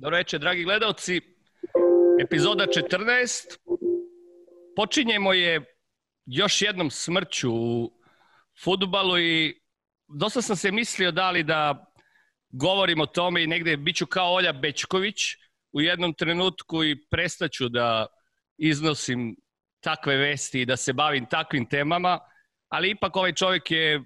Dobro večer, dragi gledalci. Epizoda 14. Počinjemo je još jednom smrću u futbalu i dosta sam se mislio da li da govorim o tome i negde biću kao Olja Bečković u jednom trenutku i prestaću da iznosim takve vesti i da se bavim takvim temama, ali ipak ovaj čovjek je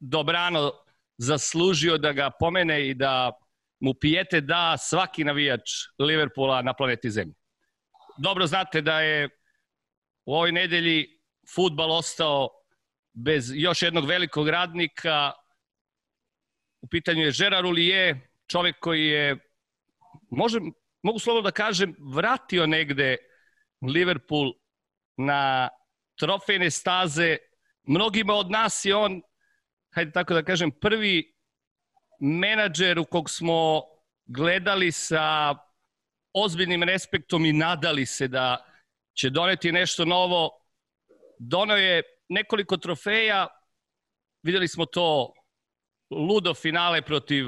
dobrano zaslužio da ga pomene i da mu pijete da svaki navijač Liverpoola na planeti Zemlji. Dobro znate da je u ovoj nedelji futbal ostao bez još jednog velikog radnika. U pitanju je Gerard Ulije, čovek koji je, možem, mogu slobodno da kažem, vratio negde Liverpool na trofejne staze. Mnogima od nas je on, hajde tako da kažem, prvi menadžeru kog smo gledali sa ozbiljnim respektom i nadali se da će doneti nešto novo. Donao je nekoliko trofeja, videli smo to ludo finale protiv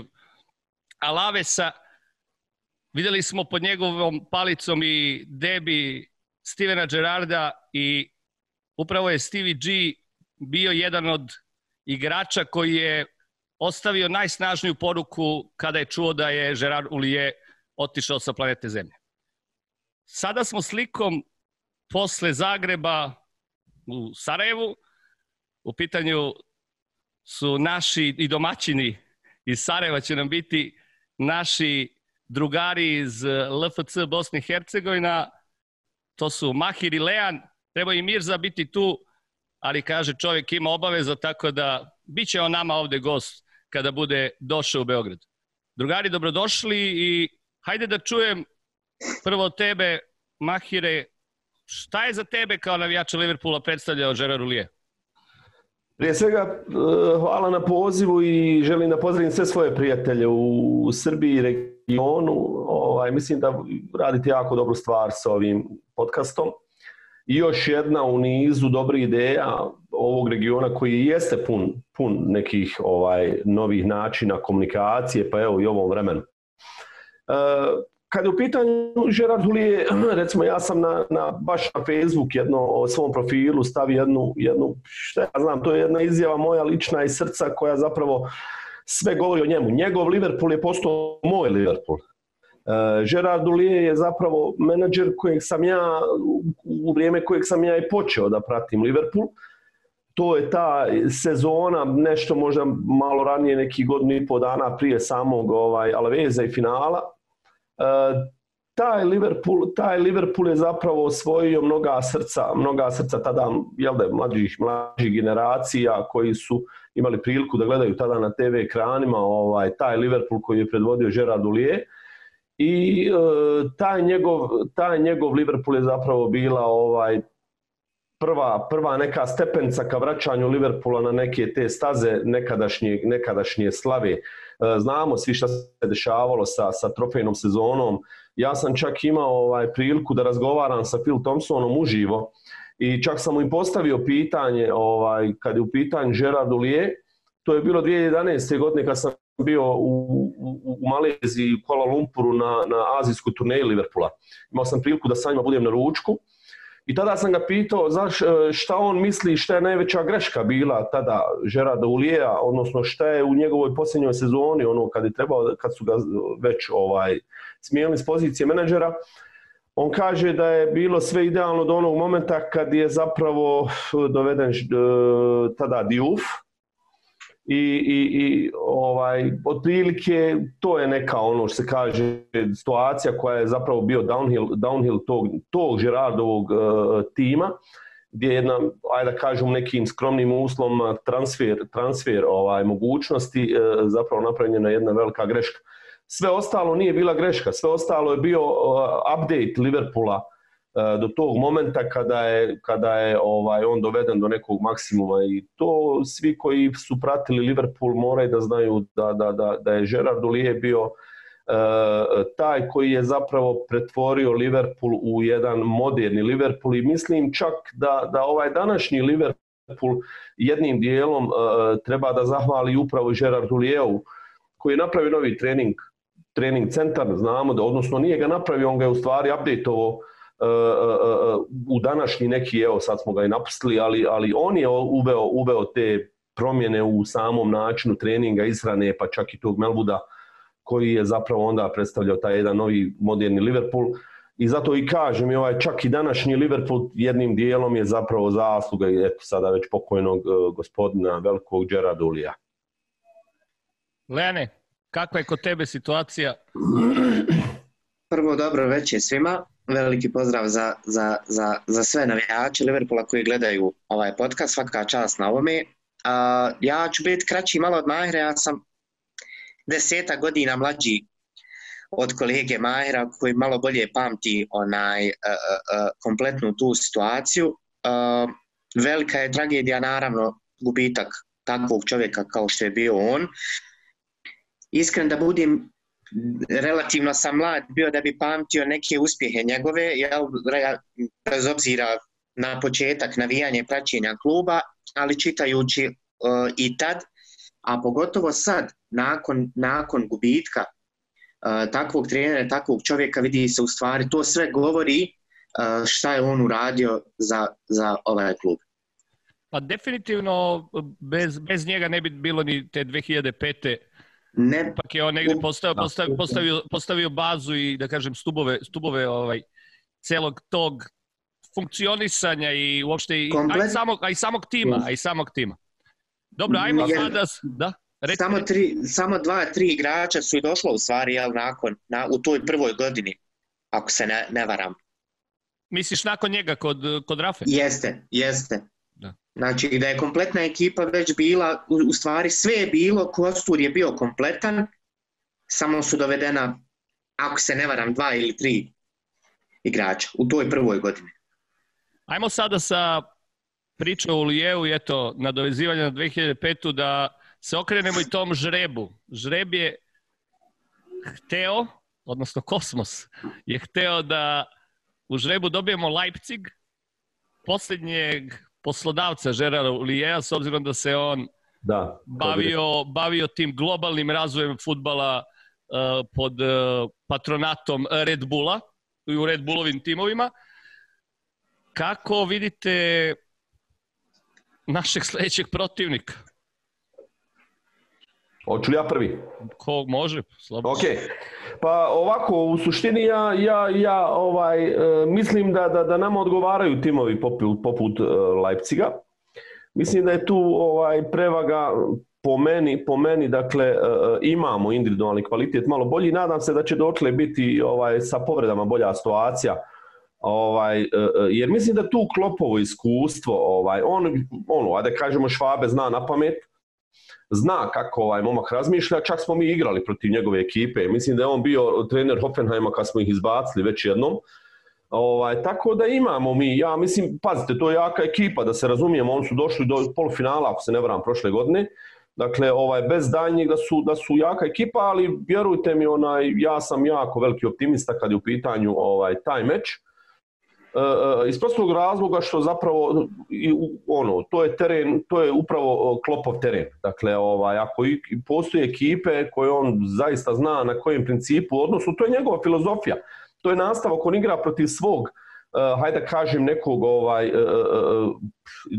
Alavesa, videli smo pod njegovom palicom i debi Stevena Gerarda i upravo je Stevie G bio jedan od igrača koji je ostavio najsnažniju poruku kada je čuo da je Gerard Ulije otišao sa planete Zemlje. Sada smo slikom posle Zagreba u Sarajevu. U pitanju su naši i domaćini iz Sarajeva će nam biti naši drugari iz LFC Bosne i Hercegovina. To su Mahir i Lejan. Treba i Mirza biti tu, ali kaže čovjek ima obaveza, tako da bit će on nama ovde gost kada bude došao u Beograd. Drugari, dobrodošli i hajde da čujem prvo tebe, Mahire, šta je za tebe kao navijača Liverpoola predstavljao Gerard Ulije? Prije svega, eh, hvala na pozivu i želim da pozdravim sve svoje prijatelje u Srbiji i regionu. Ovaj, mislim da radite jako dobru stvar sa ovim podcastom i još jedna u nizu dobrih ideja ovog regiona koji jeste pun, pun nekih ovaj novih načina komunikacije, pa evo i ovom vremenu. E, kad je u pitanju Gerard Hulije, recimo ja sam na, na, baš na Facebook jedno o svom profilu stavio jednu, jednu, šta ja znam, to je jedna izjava moja lična iz srca koja zapravo sve govori o njemu. Njegov Liverpool je postao moj Liverpool. Eh, Gerard Ulije je zapravo menadžer kojeg sam ja, u vrijeme kojeg sam ja i počeo da pratim Liverpool. To je ta sezona, nešto možda malo ranije, neki godinu i po dana prije samog ovaj, Alveza i finala. E, taj, Liverpool, taj Liverpool je zapravo osvojio mnoga srca, mnoga srca tada, jel da je, mlađih, mlađih generacija koji su imali priliku da gledaju tada na TV ekranima ovaj, taj Liverpool koji je predvodio Gerard Ulije i e, taj njegov taj njegov Liverpool je zapravo bila ovaj prva prva neka stepenca ka vraćanju Liverpoola na neke te staze nekadašnje nekadašnje slave. E, znamo svi šta se dešavalo sa sa trofejnom sezonom. Ja sam čak imao ovaj priliku da razgovaram sa Phil Thompsonom uživo i čak sam mu i postavio pitanje ovaj kad je u pitanju Gerard Ulije, to je bilo 2011. godine kad sam bio u, u, u Maleziji, u Kuala Lumpuru na, na azijsku turneju Liverpoola. Imao sam priliku da sa njima budem na ručku i tada sam ga pitao znaš, e, šta on misli, šta je najveća greška bila tada Gerarda Ulijeja, odnosno šta je u njegovoj posljednjoj sezoni, ono kad, je trebao, kad su ga već ovaj, smijenili s pozicije menadžera, on kaže da je bilo sve idealno do onog momenta kad je zapravo doveden e, tada Diouf, i, i, i ovaj, otprilike to je neka ono što se kaže situacija koja je zapravo bio downhill, downhill tog, tog Gerardovog uh, tima gdje je jedna, ajde da kažem, nekim skromnim uslom transfer, transfer ovaj, mogućnosti uh, zapravo napravljena jedna velika greška. Sve ostalo nije bila greška, sve ostalo je bio uh, update Liverpoola E, do tog momenta kada je, kada je ovaj on doveden do nekog maksimuma i to svi koji su pratili Liverpool moraju da znaju da, da, da, da je Gerard Ulije bio e, taj koji je zapravo pretvorio Liverpool u jedan moderni Liverpool i mislim čak da, da ovaj današnji Liverpool jednim dijelom e, treba da zahvali upravo Gerardu Lijevu koji je napravio novi trening trening centar, znamo da, odnosno nije ga napravio, on ga je u stvari updateovo E, e, e, u današnji neki, evo sad smo ga i napustili, ali, ali on je uveo, uveo te promjene u samom načinu treninga, izrane, pa čak i tog Melvuda, koji je zapravo onda predstavljao taj jedan novi moderni Liverpool. I zato i kažem, i ovaj, čak i današnji Liverpool jednim dijelom je zapravo zasluga, eto sada već pokojnog gospodina velikog Đera Dulija. Lene, kakva je kod tebe situacija Prvo dobro večer svima. Veliki pozdrav za, za, za, za sve navijače Liverpoola koji gledaju ovaj podcast. Svaka čast na ovome. Uh, ja ću biti kraći malo od Mahira. Ja sam deseta godina mlađi od kolege Mahira koji malo bolje pamti onaj uh, uh, kompletnu tu situaciju. velika je tragedija naravno gubitak takvog čovjeka kao što je bio on. Iskren da budem, relativno sam mlad bio da bi pamtio neke uspjehe njegove, jel, bez obzira na početak navijanje praćenja kluba, ali čitajući e, i tad, a pogotovo sad, nakon, nakon gubitka e, takvog trenera, takvog čovjeka, vidi se u stvari, to sve govori e, šta je on uradio za, za ovaj klub. Pa definitivno bez, bez njega ne bi bilo ni te 2005 Ne, Ipak je on negde postavio, da. postavio, postavio, postavio bazu i, da kažem, stubove, stubove ovaj, celog tog funkcionisanja i uopšte i, Komplet... aj, samog, aj samog tima, aj samog tima. Dobro, ajmo Jer, sada, da? Reći, samo, tri, samo dva, tri igrača su i došla u stvari, jel, nakon, na, u toj prvoj godini, ako se ne, ne varam. Misliš nakon njega kod, kod Rafe? Jeste, jeste. Da. Znači, da je kompletna ekipa već bila, u, u stvari sve je bilo, Kostur je bio kompletan, samo su dovedena, ako se ne varam, dva ili tri igrača u toj prvoj godini. Ajmo sada sa priča o Ulijevu i eto, dovezivanje na 2005. da se okrenemo i tom žrebu. Žreb je hteo, odnosno Kosmos, je hteo da u žrebu dobijemo Leipzig, poslednjeg poslodavca Gerara Ulijeja, s obzirom da se on da, bavio, bavio tim globalnim razvojem futbala uh, pod uh, patronatom Red Bulla i u Red Bullovim timovima. Kako vidite našeg sledećeg protivnika? Hoću li ja prvi? Ko može, slabo. Ok. Pa ovako, u suštini ja, ja, ja ovaj, e, mislim da, da, da nama odgovaraju timovi poput, poput e, Leipciga. Mislim da je tu ovaj prevaga po meni, po meni dakle e, imamo individualni kvalitet malo bolji. Nadam se da će dotle biti ovaj sa povredama bolja situacija. Ovaj, jer mislim da tu klopovo iskustvo, ovaj, on, ono, da kažemo Švabe zna na pamet, zna kako ovaj momak razmišlja, čak smo mi igrali protiv njegove ekipe. Mislim da je on bio trener Hoffenheima kad smo ih izbacili već jednom. Ovaj, tako da imamo mi, ja mislim, pazite, to je jaka ekipa, da se razumijemo, oni su došli do polufinala, ako se ne varam, prošle godine. Dakle, ovaj, bez daljnjeg da su, da su jaka ekipa, ali vjerujte mi, onaj, ja sam jako veliki optimista kad je u pitanju ovaj, taj meč. E, e, iz prostog razloga što zapravo ono to je teren to je upravo e, Klopov teren. Dakle ovaj ako postoje ekipe koje on zaista zna na kojem principu odnosu to je njegova filozofija. To je nastavak on igra protiv svog hajde da kažem nekog ovaj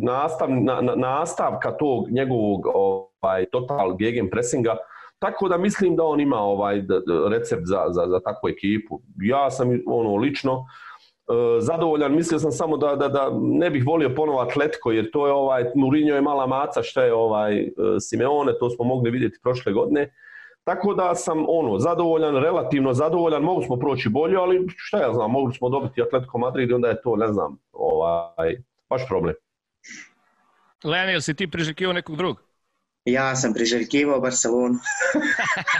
nastav, na, nastavka tog njegovog ovaj total gegen pressinga Tako da mislim da on ima ovaj recept za, za, za takvu ekipu. Ja sam ono lično zadovoljan, mislio sam samo da, da, da ne bih volio ponovo Atletko, jer to je ovaj, Mourinho je mala maca, šta je ovaj e, Simeone, to smo mogli vidjeti prošle godine. Tako da sam ono, zadovoljan, relativno zadovoljan, mogli smo proći bolje, ali šta ja znam, mogli smo dobiti Atletico Madrid i onda je to, ne znam, ovaj, baš problem. Lenio, si ti priželjkivao nekog drugog? Ja sam priželjkivao Barcelonu.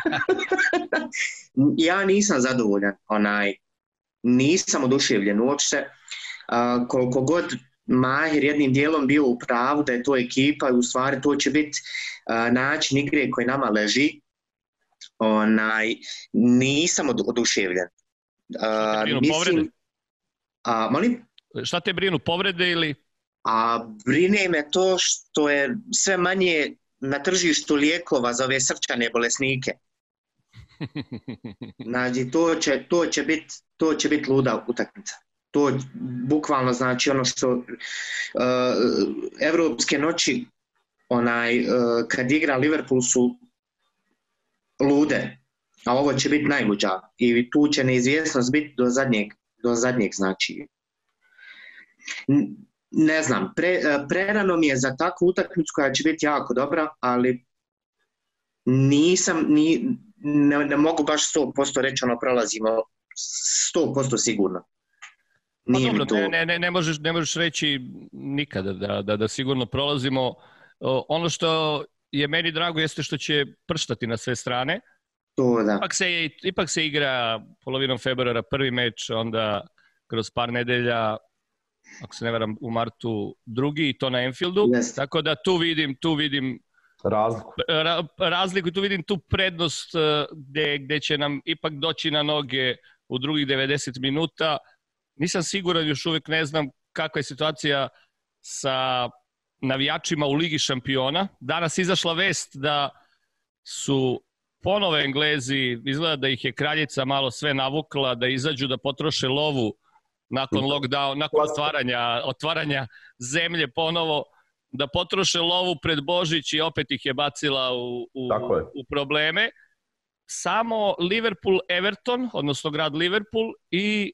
ja nisam zadovoljan, onaj, nisam oduševljen uopšte. Uh, koliko god Mahir jednim dijelom bio u pravu da je to ekipa i u stvari to će biti način igre koji nama leži, onaj, nisam oduševljen. Uh, brinu, mislim, povrede? a, molim? Šta te brinu, povrede ili? A brine me to što je sve manje na tržištu lijekova za ove srčane bolesnike. znači, to će, to će biti to će biti luda utakmica. To bukvalno znači ono što uh, evropske noći onaj uh, kad igra Liverpool su lude, a ovo će biti najluđa i tu će neizvjesnost biti do zadnjeg, do zadnjeg znači. Ne znam, pre, eh, prerano mi je za takvu utakmicu koja će biti jako dobra, ali nisam, ni, ne, ne mogu baš 100% reći ono prolazimo 100% sigurno. Pa Nije pa dobro, ne, ne, ne, možeš, ne možeš reći nikada da, da, da sigurno prolazimo. Ono što je meni drago jeste što će prštati na sve strane. To da. Ipak se, ipak se igra polovinom februara prvi meč, onda kroz par nedelja ako se ne veram, u martu drugi i to na Enfieldu. Yes. Tako da tu vidim, tu vidim Razliku. Ra, razliku tu vidim tu prednost eh, gde, gde će nam ipak doći na noge u drugih 90 minuta. Nisam siguran, još uvek ne znam kakva je situacija sa navijačima u Ligi šampiona. Danas izašla vest da su ponove Englezi, izgleda da ih je kraljica malo sve navukla da izađu da potroše lovu nakon lockdown, nakon otvaranja, otvaranja zemlje ponovo da potroše lovu pred Božić i opet ih je bacila u, u, je. u probleme. Samo Liverpool-Everton, odnosno grad Liverpool i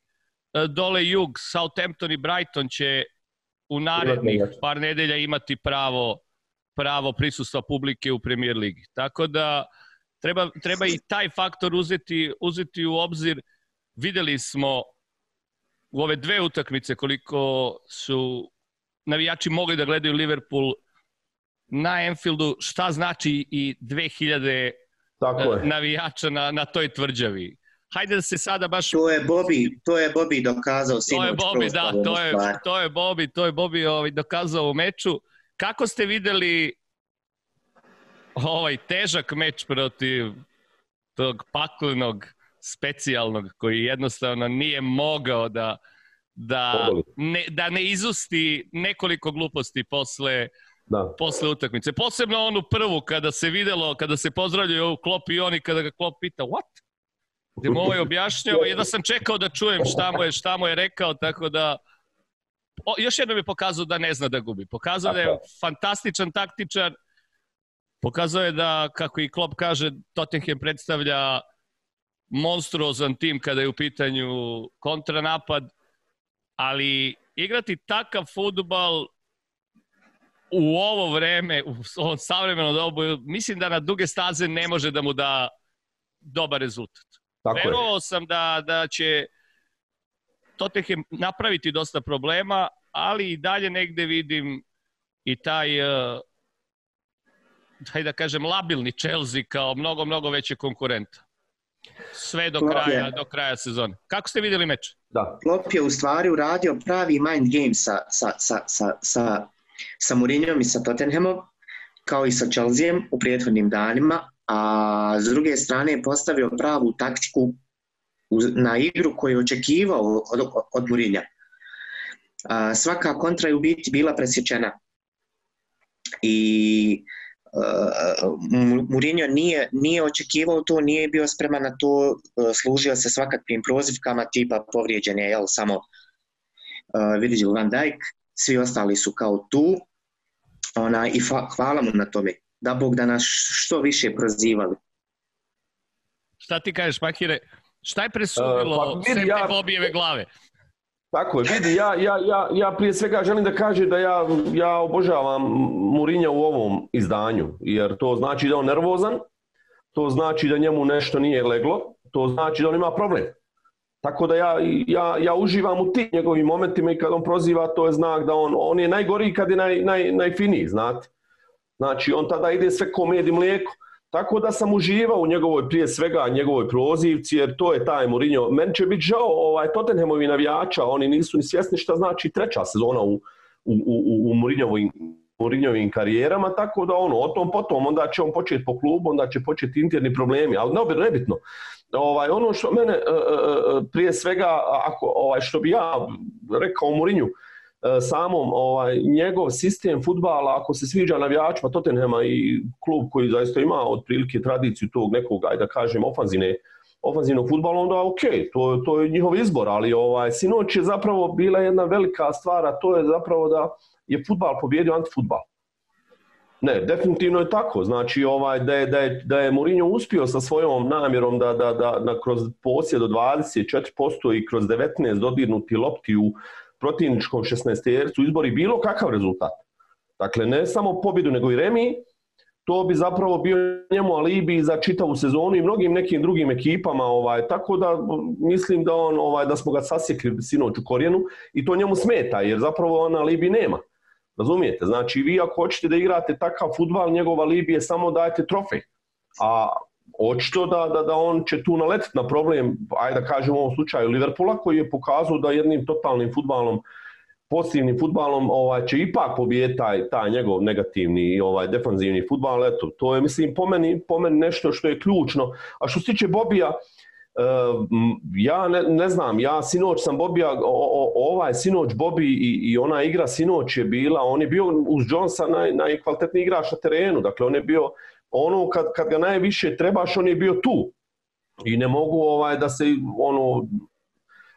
e, dole jug, Southampton i Brighton će u narednih par nedelja imati pravo pravo prisustva publike u Premier ligi. Tako da treba, treba i taj faktor uzeti, uzeti u obzir. Videli smo u ove dve utakmice koliko su navijači mogli da gledaju Liverpool na Enfieldu, šta znači i 2000 Tako e, je. navijača na, na toj tvrđavi. Hajde da se sada baš... To je Bobby, to je Bobby dokazao sinoć. To je Bobby, da, to je, to je Bobby, to je Bobby ovaj, dokazao u meču. Kako ste videli ovaj težak meč protiv tog paklenog specijalnog koji jednostavno nije mogao da da ne, da ne izusti nekoliko gluposti posle da. posle utakmice. Posebno onu prvu kada se videlo, kada se pozdravljaju Klop i oni kada ga Klop pita what? Gde mu ovaj objašnjava, jedva da sam čekao da čujem šta mu je, šta mu je rekao, tako da o, još jednom je pokazao da ne zna da gubi. Pokazao da je fantastičan taktičar, pokazao je da, kako i Klop kaže, Tottenham predstavlja monstruozan tim kada je u pitanju kontranapad, ali igrati takav futbal u ovo vreme, u ovom savremenom dobu, mislim da na duge staze ne može da mu da dobar rezultat. Tako Verovao sam da, da će Tottenham napraviti dosta problema, ali i dalje negde vidim i taj taj eh, da kažem labilni Chelsea kao mnogo mnogo veće konkurenta. Sve do kraja, do kraja sezone. Kako ste videli meč? Da. Klopp je u stvari uradio pravi mind game sa, sa, sa, sa, sa, sa Mourinhom i sa Tottenhamom, kao i sa Chelseaem u prethodnim danima, a s druge strane je postavio pravu taktiku na igru koju je očekivao od, od Murinja. A, svaka kontra je u biti bila presječena. I Eh, Mourinho nije, nije očekivao to, nije bio spreman na to, eh, služio se svakakvim prozivkama tipa povrijeđen je jel, samo uh, eh, Virgil van Dijk, svi ostali su kao tu ona, i hvala mu na tome. Da Bog da nas što više prozivali. Šta ti kažeš, Makire? Šta je presudilo uh, pa, mir, ja... objeve glave? Tako je, vidi, ja, ja, ja, ja prije svega želim da kaže da ja, ja obožavam Murinja u ovom izdanju, jer to znači da on nervozan, to znači da njemu nešto nije leglo, to znači da on ima problem. Tako da ja, ja, ja uživam u tim njegovim momentima i kad on proziva, to je znak da on, on je najgoriji kad je naj, naj, najfiniji, znate. Znači, on tada ide sve ko med i mlijeko. Tako da sam uživao u njegovoj, prije svega, njegovoj prozivci, jer to je taj Mourinho. Meni će biti žao ovaj, Tottenhamovi navijača, oni nisu ni svjesni šta znači treća sezona u, u, u, u Mourinhovim, Mourinhovim karijerama, tako da ono, o tom potom, onda će on početi po klubu, onda će početi interni problemi, ali ne, nebitno. Ovaj, ono što mene, e, e, e, prije svega, ako, ovaj, što bi ja rekao Mourinho, E, samom ovaj njegov sistem futbala ako se sviđa navijačima Tottenhema i klub koji zaista ima otprilike tradiciju tog nekog aj da kažem ofanzivne ofanzivnog futbala, onda ok, to, to je njihov izbor, ali ovaj, sinoć je zapravo bila jedna velika stvar, a to je zapravo da je futbal pobjedio antifutbal. Ne, definitivno je tako. Znači ovaj da je da je da je Mourinho uspio sa svojom namjerom da da da, da kroz posjed od 24% i kroz 19 dodirnuti lopti u protivničkom 16-tercu izbori bilo kakav rezultat. Dakle, ne samo pobjedu, nego i remi, to bi zapravo bio njemu alibi za čitavu sezonu i mnogim nekim drugim ekipama, ovaj, tako da mislim da, on, ovaj, da smo ga sasjekli sinoć u korijenu i to njemu smeta, jer zapravo on alibi nema. Razumijete? Znači, vi ako hoćete da igrate takav futbal, njegova alibi je samo dajete trofej. A očito da, da, da on će tu naletiti na problem, ajde da kažem u ovom slučaju Liverpoola, koji je pokazao da jednim totalnim futbalom, pozitivnim futbalom ovaj, će ipak pobijeti taj, taj njegov negativni i ovaj, defanzivni futbal. Eto, to je, mislim, po meni, po meni nešto što je ključno. A što se tiče Bobija, eh, ja ne, ne znam, ja sinoć sam Bobija, ovaj sinoć Bobi i, i ona igra sinoć je bila, on je bio uz Jonesa naj, najkvalitetniji igrač na terenu, dakle on je bio ono kad, kad ga najviše trebaš, on je bio tu. I ne mogu ovaj da se ono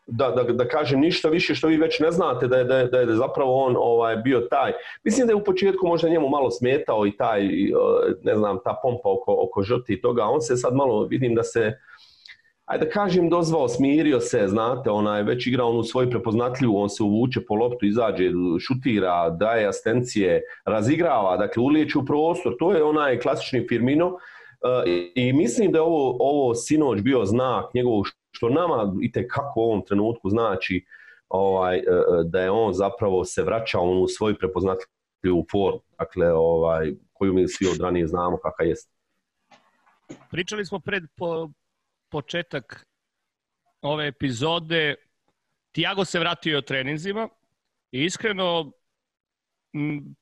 da, da, da kažem ništa više što vi već ne znate da je, da je, da je da zapravo on ovaj bio taj. Mislim da je u početku možda njemu malo smetao i taj, ne znam, ta pompa oko, oko žrti i toga. On se sad malo, vidim da se ajde da kažem, dozvao, smirio se, znate, ona je već igrao onu svoju prepoznatljivu, on se uvuče po loptu, izađe, šutira, daje asistencije, razigrava, dakle, uliječe u prostor, to je onaj klasični Firmino, e, i mislim da je ovo, ovo sinoć bio znak njegovog što nama i te kako u ovom trenutku znači ovaj e, e, da je on zapravo se vraća u onu svoju prepoznatljivu formu, dakle ovaj koju mi svi od ranije znamo kakav jest. Pričali smo pred po, početak ove epizode. Tiago se vratio od treninzima i iskreno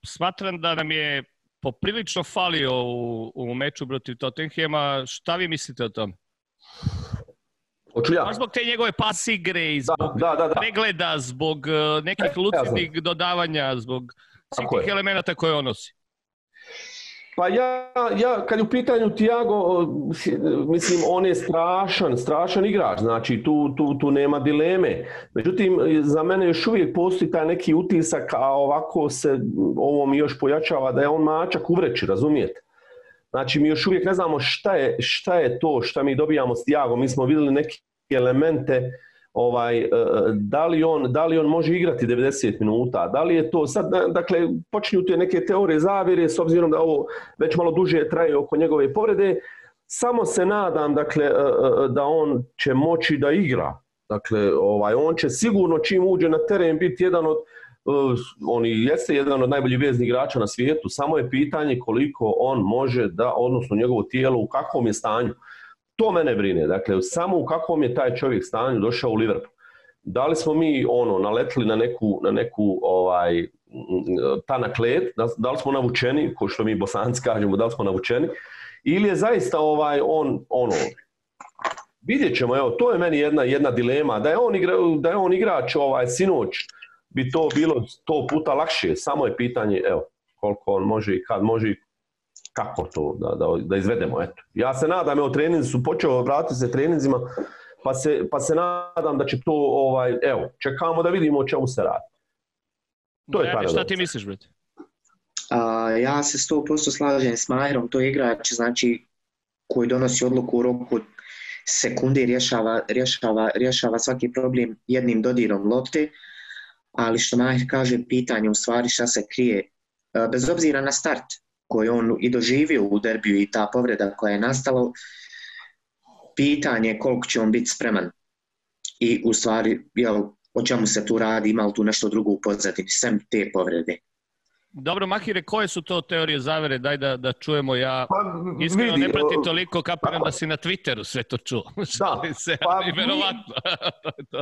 smatram da nam je poprilično falio u, u meču protiv Tottenhema. Šta vi mislite o tom? Hoću ja. zbog te njegove pas igre i da, zbog da, da, da, da. pregleda, zbog e, nekih e, lucidnih dodavanja, zbog svih tih elemenata koje on nosi. Pa ja, ja kad je u pitanju Tiago, mislim, on je strašan, strašan igrač, znači tu, tu, tu nema dileme. Međutim, za mene još uvijek postoji taj neki utisak, a ovako se ovo mi još pojačava da je on mačak u vreći, razumijete? Znači, mi još uvijek ne znamo šta je, šta je to šta mi dobijamo s Tiago. Mi smo videli neke elemente ovaj, e, e, da, li on, da li on može igrati 90 minuta, da li je to, sad, da, dakle, počinju tu neke teorije zavere s obzirom da ovo već malo duže traje oko njegove povrede, samo se nadam, dakle, e, da on će moći da igra, dakle, ovaj, on će sigurno čim uđe na teren biti jedan od on jeste jedan od najboljih veznih igrača na svijetu, samo je pitanje koliko on može da, odnosno njegovo tijelo, u kakvom je stanju. To mene brine. Dakle, samo u kakvom je taj čovjek stanju došao u Liverpool. Da li smo mi ono naletili na neku, na neku ovaj, tanak led, da, da, li smo navučeni, ko što mi bosanci kažemo, da li smo navučeni, ili je zaista ovaj on ono vidjet ćemo, evo, to je meni jedna, jedna dilema, da je, on igra, da je on igrač ovaj, sinoć, bi to bilo to puta lakše, samo je pitanje, evo, koliko on može i kad može i kako to da, da, da izvedemo. Eto. Ja se nadam, evo treninzi su počeo, vratiti se treninzima, pa se, pa se nadam da će to, ovaj, evo, čekamo da vidimo o čemu se radi. To je Brate, šta ti misliš, brate? A, ja se 100% slažem s Majerom, to je igrač, znači, koji donosi odluku u roku sekunde rješava, rješava, rješava svaki problem jednim dodirom lopte, ali što Majer kaže, pitanje u stvari šta se krije, bez obzira na start, koju on i doživio u derbiju i ta povreda koja je nastala, pitanje koliko će on biti spreman. I u stvari, jel, o čemu se tu radi, ima li tu nešto drugo u pozadini, sem te povrede. Dobro, Mahire, koje su to teorije zavere? Daj da, da čujemo ja. Pa, Iskreno ne pratim toliko, kapiram pa, da si na Twitteru sve to čuo. Da, se, pa, ali, verovatno.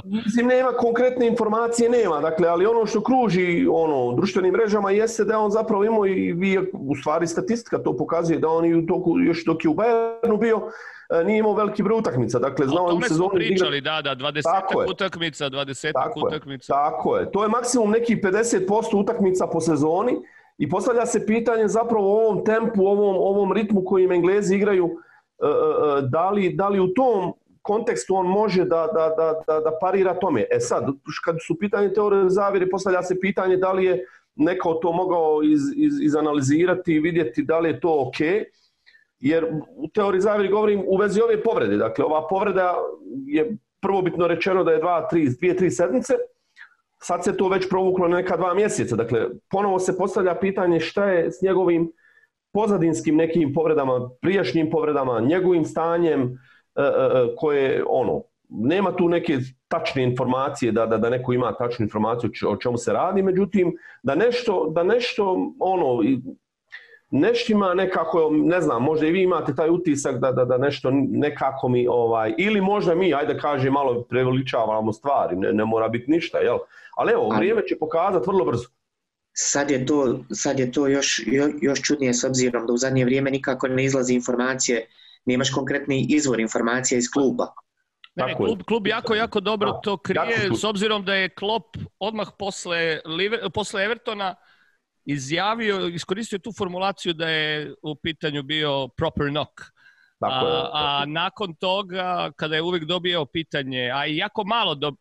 mislim, nema konkretne informacije, nema. Dakle, ali ono što kruži ono, u društvenim mrežama jeste da on zapravo imao i vi, u stvari statistika to pokazuje da on i u toku, još dok je u Bayernu bio, E, nije imao veliki broj utakmica. Dakle, znao je u sezoni... Da pričali, igra... da, da, 20 tako utakmica, 20 tako utakmica. Je, tako je. To je maksimum nekih 50% utakmica po sezoni i postavlja se pitanje zapravo o ovom tempu, ovom, ovom ritmu kojim Englezi igraju, e, e, da li, da li u tom kontekstu on može da, da, da, da, da parira tome. E sad, kad su pitanje teore zavire, postavlja se pitanje da li je neko to mogao iz, iz, izanalizirati i vidjeti da li je to okej. Okay jer u teoriji zaviri govorim u vezi ove povrede. Dakle, ova povreda je prvobitno rečeno da je dva, tri, 2 3 sedmice, sad se to već provuklo neka dva mjeseca. Dakle, ponovo se postavlja pitanje šta je s njegovim pozadinskim nekim povredama, prijašnjim povredama, njegovim stanjem, e, e, e, koje, ono, nema tu neke tačne informacije da, da, da neko ima tačnu informaciju o čemu se radi, međutim da nešto, da nešto ono nešto ima nekako, ne znam, možda i vi imate taj utisak da, da, da nešto nekako mi, ovaj, ili možda mi, ajde da kažem, malo preveličavamo stvari, ne, ne mora biti ništa, jel? Ali evo, vrijeme će pokazati vrlo brzo. Sad je to, sad je to još, još čudnije s obzirom da u zadnje vrijeme nikako ne izlazi informacije, nemaš konkretni izvor informacija iz kluba. Ne, Tako klub, klub jako, jako dobro da. to krije, s obzirom da je Klop odmah posle, posle Evertona, izjavio, iskoristio tu formulaciju da je u pitanju bio proper knock. Tako je. A, a nakon toga, kada je uvek dobio pitanje, a i jako malo do, e,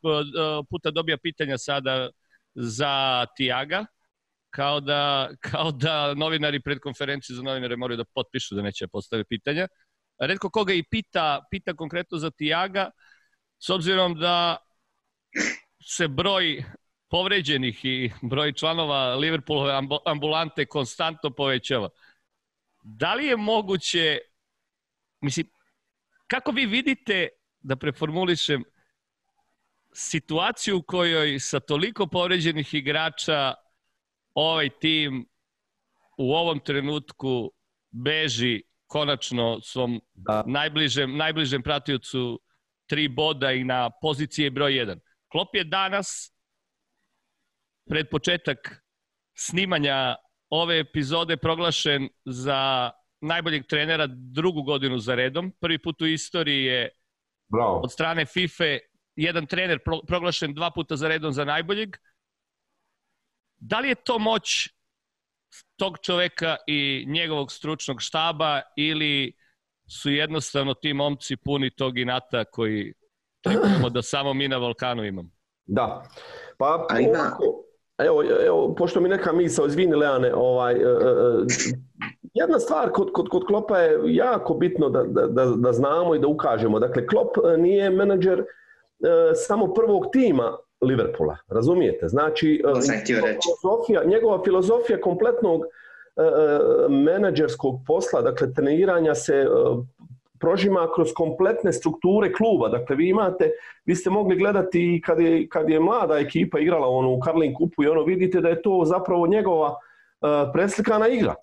puta dobio pitanja sada za Tiaga, kao da, kao da novinari pred konferenciju za novinare moraju da potpišu da neće da postave pitanja. Redko koga i pita, pita konkretno za Tiaga, s obzirom da se broj povređenih i broj članova Liverpoolove ambulante konstantno povećava. Da li je moguće, mislim, kako vi vidite, da preformulišem, situaciju u kojoj sa toliko povređenih igrača ovaj tim u ovom trenutku beži konačno svom da. najbližem, najbližem pratiocu tri boda i na pozicije broj 1. Klop je danas pred početak snimanja ove epizode proglašen za najboljeg trenera drugu godinu za redom. Prvi put u istoriji je Bravo. od strane FIFA e jedan trener proglašen dva puta za redom za najboljeg. Da li je to moć tog čoveka i njegovog stručnog štaba ili su jednostavno ti momci puni tog inata koji čekamo da samo mi na Balkanu imamo? Da. Pa, ima, Evo, evo, pošto mi neka misa, izvini Leane, ovaj, eh, jedna stvar kod, kod, kod Klopa je jako bitno da, da, da, da znamo i da ukažemo. Dakle, Klop e, nije menadžer eh, samo prvog tima Liverpoola, razumijete? Znači, njegova filozofija, njegova filozofija kompletnog eh, menadžerskog posla, dakle treniranja se prožima kroz kompletne strukture kluba. Dakle, vi imate, vi ste mogli gledati i kad je, kad je mlada ekipa igrala ono u Karlin kupu i ono vidite da je to zapravo njegova uh, preslikana igra.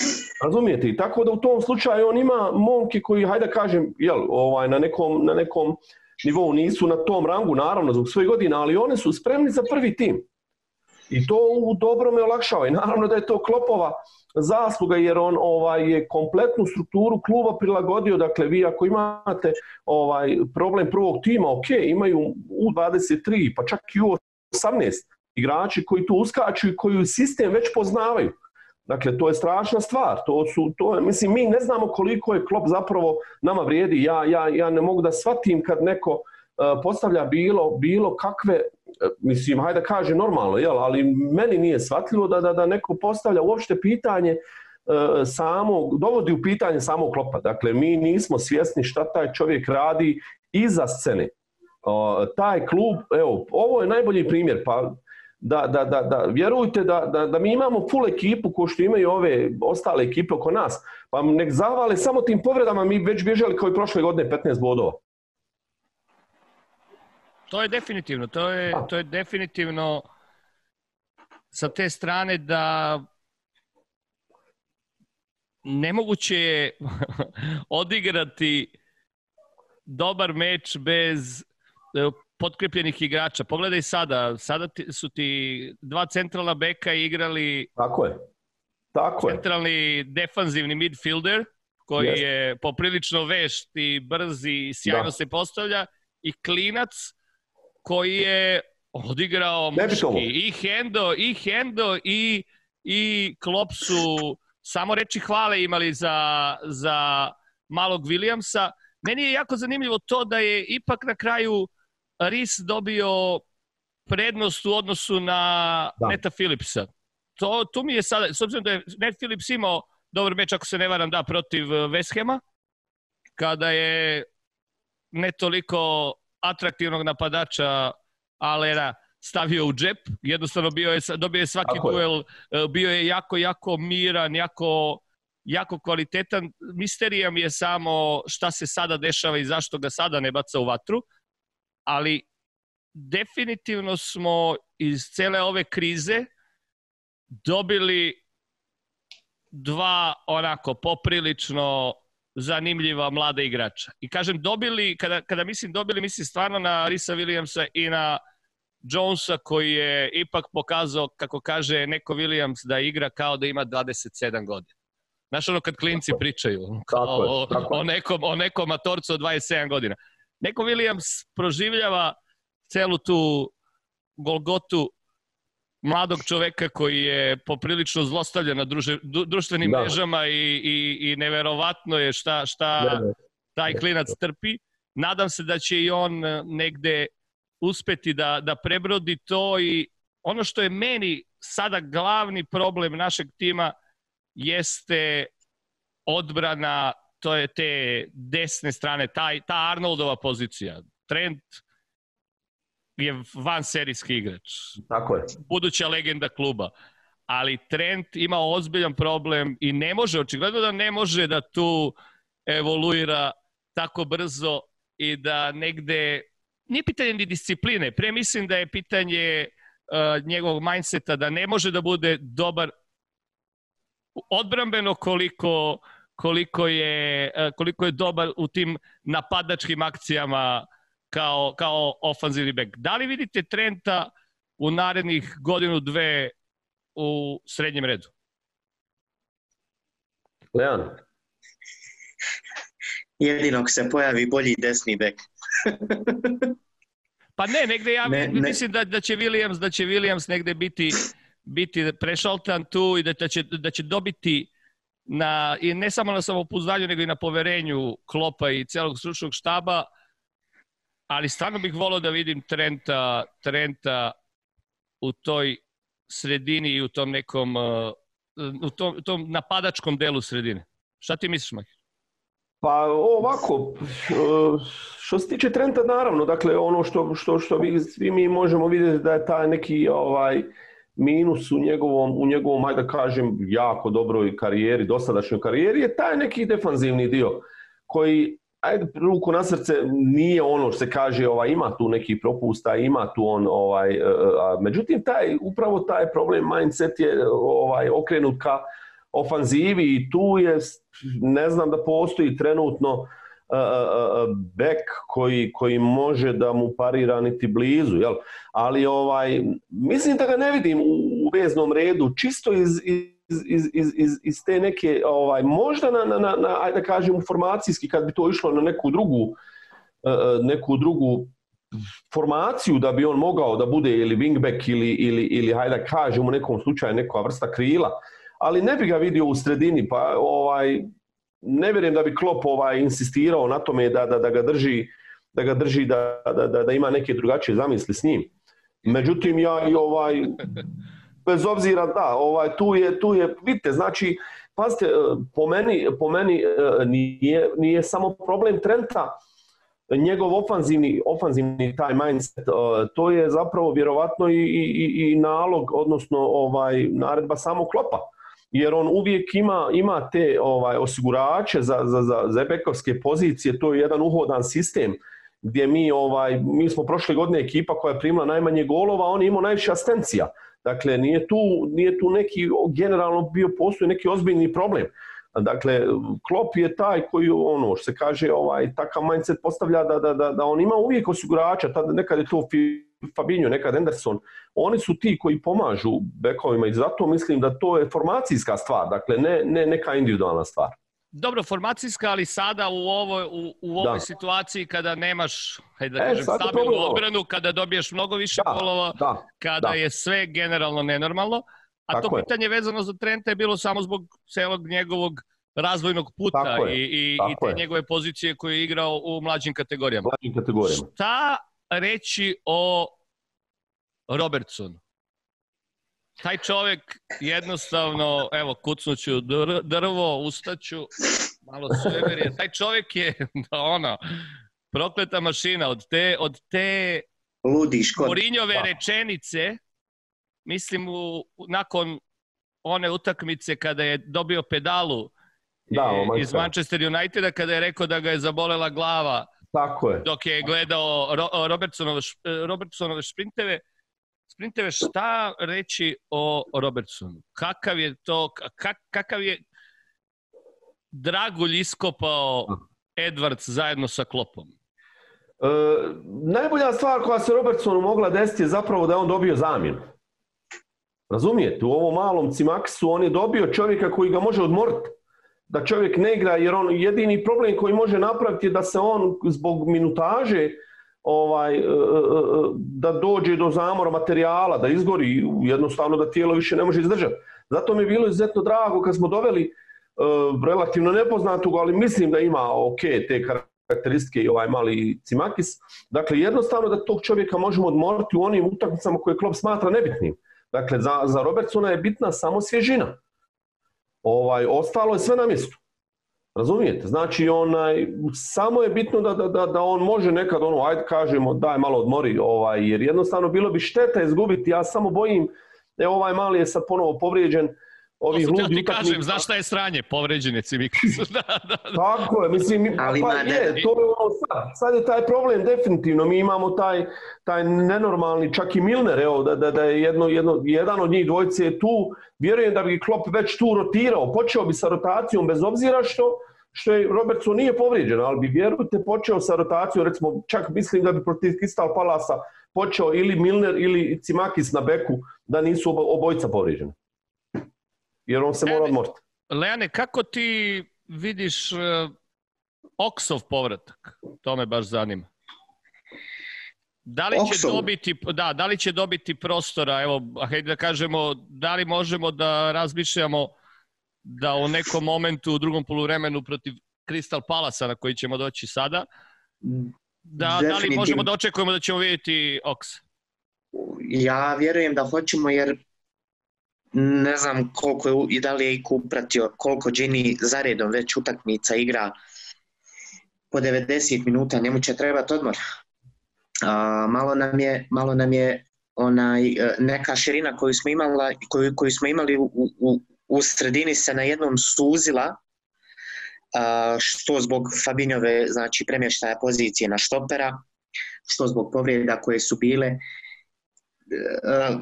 Razumijete? I tako da u tom slučaju on ima momke koji, hajde da kažem, jel, ovaj, na nekom, na nekom nivou nisu na tom rangu, naravno, zbog svojih godina, ali one su spremni za prvi tim. I to u dobro me olakšava i naravno da je to Klopova zasluga jer on ovaj je kompletnu strukturu kluba prilagodio. Dakle, vi ako imate ovaj problem prvog tima, ok, imaju u 23 pa čak i u 18 igrači koji tu uskaču i koji sistem već poznavaju. Dakle, to je strašna stvar. To su, to je, mislim, mi ne znamo koliko je Klop zapravo nama vrijedi. Ja, ja, ja ne mogu da shvatim kad neko E, postavlja bilo, bilo kakve, e, mislim, hajde da kaže normalno, jel, ali meni nije shvatljivo da, da, da neko postavlja uopšte pitanje e, samo, dovodi u pitanje samo klopa. Dakle, mi nismo svjesni šta taj čovjek radi iza scene. O, taj klub, evo, ovo je najbolji primjer, pa da, da, da, da vjerujte da, da, da mi imamo full ekipu ko što imaju ove ostale ekipe oko nas, pa nek zavale samo tim povredama mi već bježali kao i prošle godine 15 bodova to je definitivno, to je, to je definitivno sa te strane da nemoguće je odigrati dobar meč bez e, potkrepljenih igrača. Pogledaj sada, sada ti, su ti dva centralna beka igrali Tako je. Tako je. centralni defanzivni midfielder koji yes. je poprilično vešt i brz i da. sjajno da. se postavlja i klinac koji je odigrao muški i Hendo, i Hendo, i, i Klopp su samo reči hvale imali za, za malog Williamsa. Meni je jako zanimljivo to da je ipak na kraju Ris dobio prednost u odnosu na da. Neta Philipsa. To, to mi je sada, s obzirom da je Net Philips imao dobar meč, ako se ne varam, da, protiv Veshema eh, kada je ne toliko atraktivnog napadača Alera stavio u džep. Jednostavno bio je, dobio je svaki Tako duel, je. bio je jako, jako miran, jako, jako kvalitetan. Misterija mi je samo šta se sada dešava i zašto ga sada ne baca u vatru, ali definitivno smo iz cele ove krize dobili dva onako poprilično zanimljiva mlada igrača. I kažem, dobili, kada, kada mislim dobili, mislim stvarno na Risa Williamsa i na Jonesa koji je ipak pokazao, kako kaže neko Williams, da igra kao da ima 27 godina. Znaš ono kad klinci tako pričaju kao tako o, tako o, nekom, o nekom matorcu od 27 godina. Neko Williams proživljava celu tu golgotu mladog čoveka koji je poprilično zlostavljen na druže, dru, društvenim da. mrežama i, i, i neverovatno je šta, šta da, da. taj da. klinac trpi. Nadam se da će i on e, negde uspeti da, da prebrodi to i ono što je meni sada glavni problem našeg tima jeste odbrana to je te desne strane, taj, ta Arnoldova pozicija. Trent, uh, je van serijski igrač. Tako je. Buduća legenda kluba. Ali Trent ima ozbiljan problem i ne može, očigledno da ne može da tu evoluira tako brzo i da negde, nije pitanje ni discipline, pre mislim da je pitanje uh, njegovog mindseta da ne može da bude dobar odbrambeno koliko koliko je, e, koliko je dobar u tim napadačkim akcijama uh, kao, kao ofanzivni bek. Da li vidite Trenta u narednih godinu, dve u srednjem redu? Leon. Jedinog se pojavi bolji desni bek. pa ne, negde ja ne, mislim ne. da, da će Williams, da će Williams negde biti biti prešaltan tu i da, da, će, da će dobiti na, i ne samo na samopouzdanju, nego i na poverenju Klopa i celog stručnog štaba, uh, ali stvarno bih volao da vidim Trenta, Trenta u toj sredini i u tom nekom uh, u tom, tom napadačkom delu sredine. Šta ti misliš, Maki? Pa ovako, uh, što se tiče Trenta, naravno, dakle, ono što, što, što vi, svi mi možemo vidjeti da je taj neki ovaj, minus u njegovom, u njegovom, hajde da kažem, jako dobroj karijeri, dosadašnjoj karijeri, je taj neki defanzivni dio koji ajde ruku na srce nije ono što se kaže ovaj ima tu neki propusta ima tu on ovaj e, e, a, međutim taj upravo taj problem mindset je ovaj okrenut ka ofanzivi i tu je ne znam da postoji trenutno e, bek koji, koji može da mu parira niti blizu, jel? Ali ovaj, mislim da ga ne vidim u, u veznom redu, čisto iz, iz iz, iz, iz, iz te neke, ovaj, možda na, na, na, na, da kažem, formacijski, kad bi to išlo na neku drugu, e, e, neku drugu formaciju da bi on mogao da bude ili wingback ili, ili, ili hajde da kažem u nekom slučaju neka vrsta krila, ali ne bi ga vidio u sredini, pa ovaj, ne vjerujem da bi Klopp ovaj, insistirao na tome da, da, da ga drži, da, ga drži da, da, da, da ima neke drugačije zamisli s njim. Međutim, ja i ovaj, bez obzira da, ovaj, tu je, tu je, vidite, znači, pazite, e, po meni, po meni e, nije, nije samo problem Trenta, njegov ofanzivni, ofanzivni taj mindset, e, to je zapravo vjerovatno i, i, i nalog, odnosno ovaj naredba samog klopa. Jer on uvijek ima, ima te ovaj osigurače za, za, za zebekovske pozicije, to je jedan uhodan sistem gdje mi, ovaj, mi smo prošle godine ekipa koja je primila najmanje golova, on je imao najviše astencija. Dakle, nije tu, nije tu neki, generalno bio postoji neki ozbiljni problem. Dakle, Klopp je taj koji, ono, što se kaže, ovaj, takav mindset postavlja da, da, da, da on ima uvijek osigurača, tad nekad je to Fabinho, nekad Anderson, oni su ti koji pomažu bekovima i zato mislim da to je formacijska stvar, dakle, ne, ne neka individualna stvar. Dobro, formacijska, ali sada u ovoj, u, u da. ovoj da. situaciji kada nemaš, hajde da e, kažem, stabilnu obranu, kada dobiješ mnogo više da, golova, da, kada da. je sve generalno nenormalno, a Tako to je. pitanje vezano za Trenta je bilo samo zbog celog njegovog razvojnog puta Tako i, i, i te je. njegove pozicije koje je igrao u mlađim kategorijama. Mlađim kategorijama. Šta reći o Robertsonu? taj čovek jednostavno, evo, kucnuću dr drvo, ustaću, malo svever taj čovek je, da ono, prokleta mašina od te, od te Ludiško. škod. Morinjove pa. rečenice, mislim, u, nakon one utakmice kada je dobio pedalu da, e, iz Manchester Uniteda, kada je rekao da ga je zabolela glava Tako je. dok je gledao Ro Robertsonove, e, Robertsonove šprinteve, Sprinteve, šta reći o Robertsonu? Kakav je to, kak, kakav je dragulj iskopao Edwards zajedno sa Klopom? E, najbolja stvar koja se Robertsonu mogla desiti je zapravo da je on dobio zamjenu. Razumijete, u ovom malom Cimaksu on je dobio čovjeka koji ga može odmoriti. Da čovjek ne igra, jer on jedini problem koji može napraviti je da se on zbog minutaže uh, ovaj, e, e, e, da dođe do zamora materijala, da izgori, jednostavno da tijelo više ne može izdržati. Zato mi je bilo izuzetno drago kad smo doveli relativno nepoznatog, ali mislim da ima ok te karakteristike i ovaj mali Cimakis. Dakle, jednostavno da tog čovjeka možemo odmoriti u onim utakmicama koje klub smatra nebitnim. Dakle, za, za Robertsona je bitna samo svježina. Ovaj, ostalo je sve na mjestu. Razumijete? Znači, onaj, samo je bitno da, da, da, da on može nekad ono, ajde kažemo, daj malo odmori, ovaj, jer jednostavno bilo bi šteta izgubiti, ja samo bojim, evo ovaj mali je sad ponovo povrijeđen, ovih ludih utakmica. ti kažem, znaš šta je sranje, povređen je Civikas. da, da, da. Tako je, mislim, Ali pa je, ne, to je ono sad, sad je taj problem definitivno, mi imamo taj, taj nenormalni, čak i Milner, evo, da, da, da je jedno, jedno, jedan od njih dvojce je tu, vjerujem da bi Klopp već tu rotirao, počeo bi sa rotacijom bez obzira što, što je Robertson nije povrijeđen, ali bi vjerujte počeo sa rotacijom, recimo čak mislim da bi protiv Kristal Palasa počeo ili Milner ili Cimakis na beku da nisu obojca povrijeđeni jer on se mora odmoriti. Lejane, kako ti vidiš uh, Oksov povratak? To me baš zanima. Da li, će Oksov. dobiti, da, da li će dobiti prostora, evo, hajde da kažemo, da li možemo da razmišljamo da u nekom momentu u drugom poluvremenu protiv Crystal Palasa na koji ćemo doći sada, da, da li možemo da očekujemo da ćemo vidjeti Oks? Ja vjerujem da hoćemo jer ne znam koliko je i da li je Iku upratio, koliko Gini zaredom već utakmica igra po 90 minuta, njemu će trebati odmor. A, malo nam je, malo nam je onaj, e, neka širina koju smo, imala, koju, koju smo imali u, u, u sredini se na jednom suzila, a, što zbog Fabinjove znači, premještaja pozicije na štopera, što zbog povreda koje su bile. A, e, e,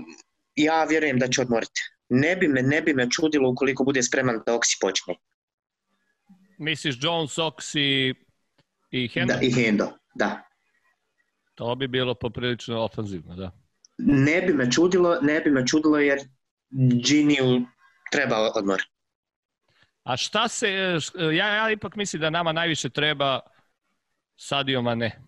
ja vjerujem da će odmoriti ne bi me, ne bi me čudilo ukoliko bude spreman da Oksi počne. Misliš Jones, Oksi i Hendo? Da, i Hendo, da. To bi bilo poprilično ofanzivno, da. Ne bi me čudilo, ne bi me čudilo jer Giniju treba odmor. A šta se, ja, ja ipak mislim da nama najviše treba Sadio Mane.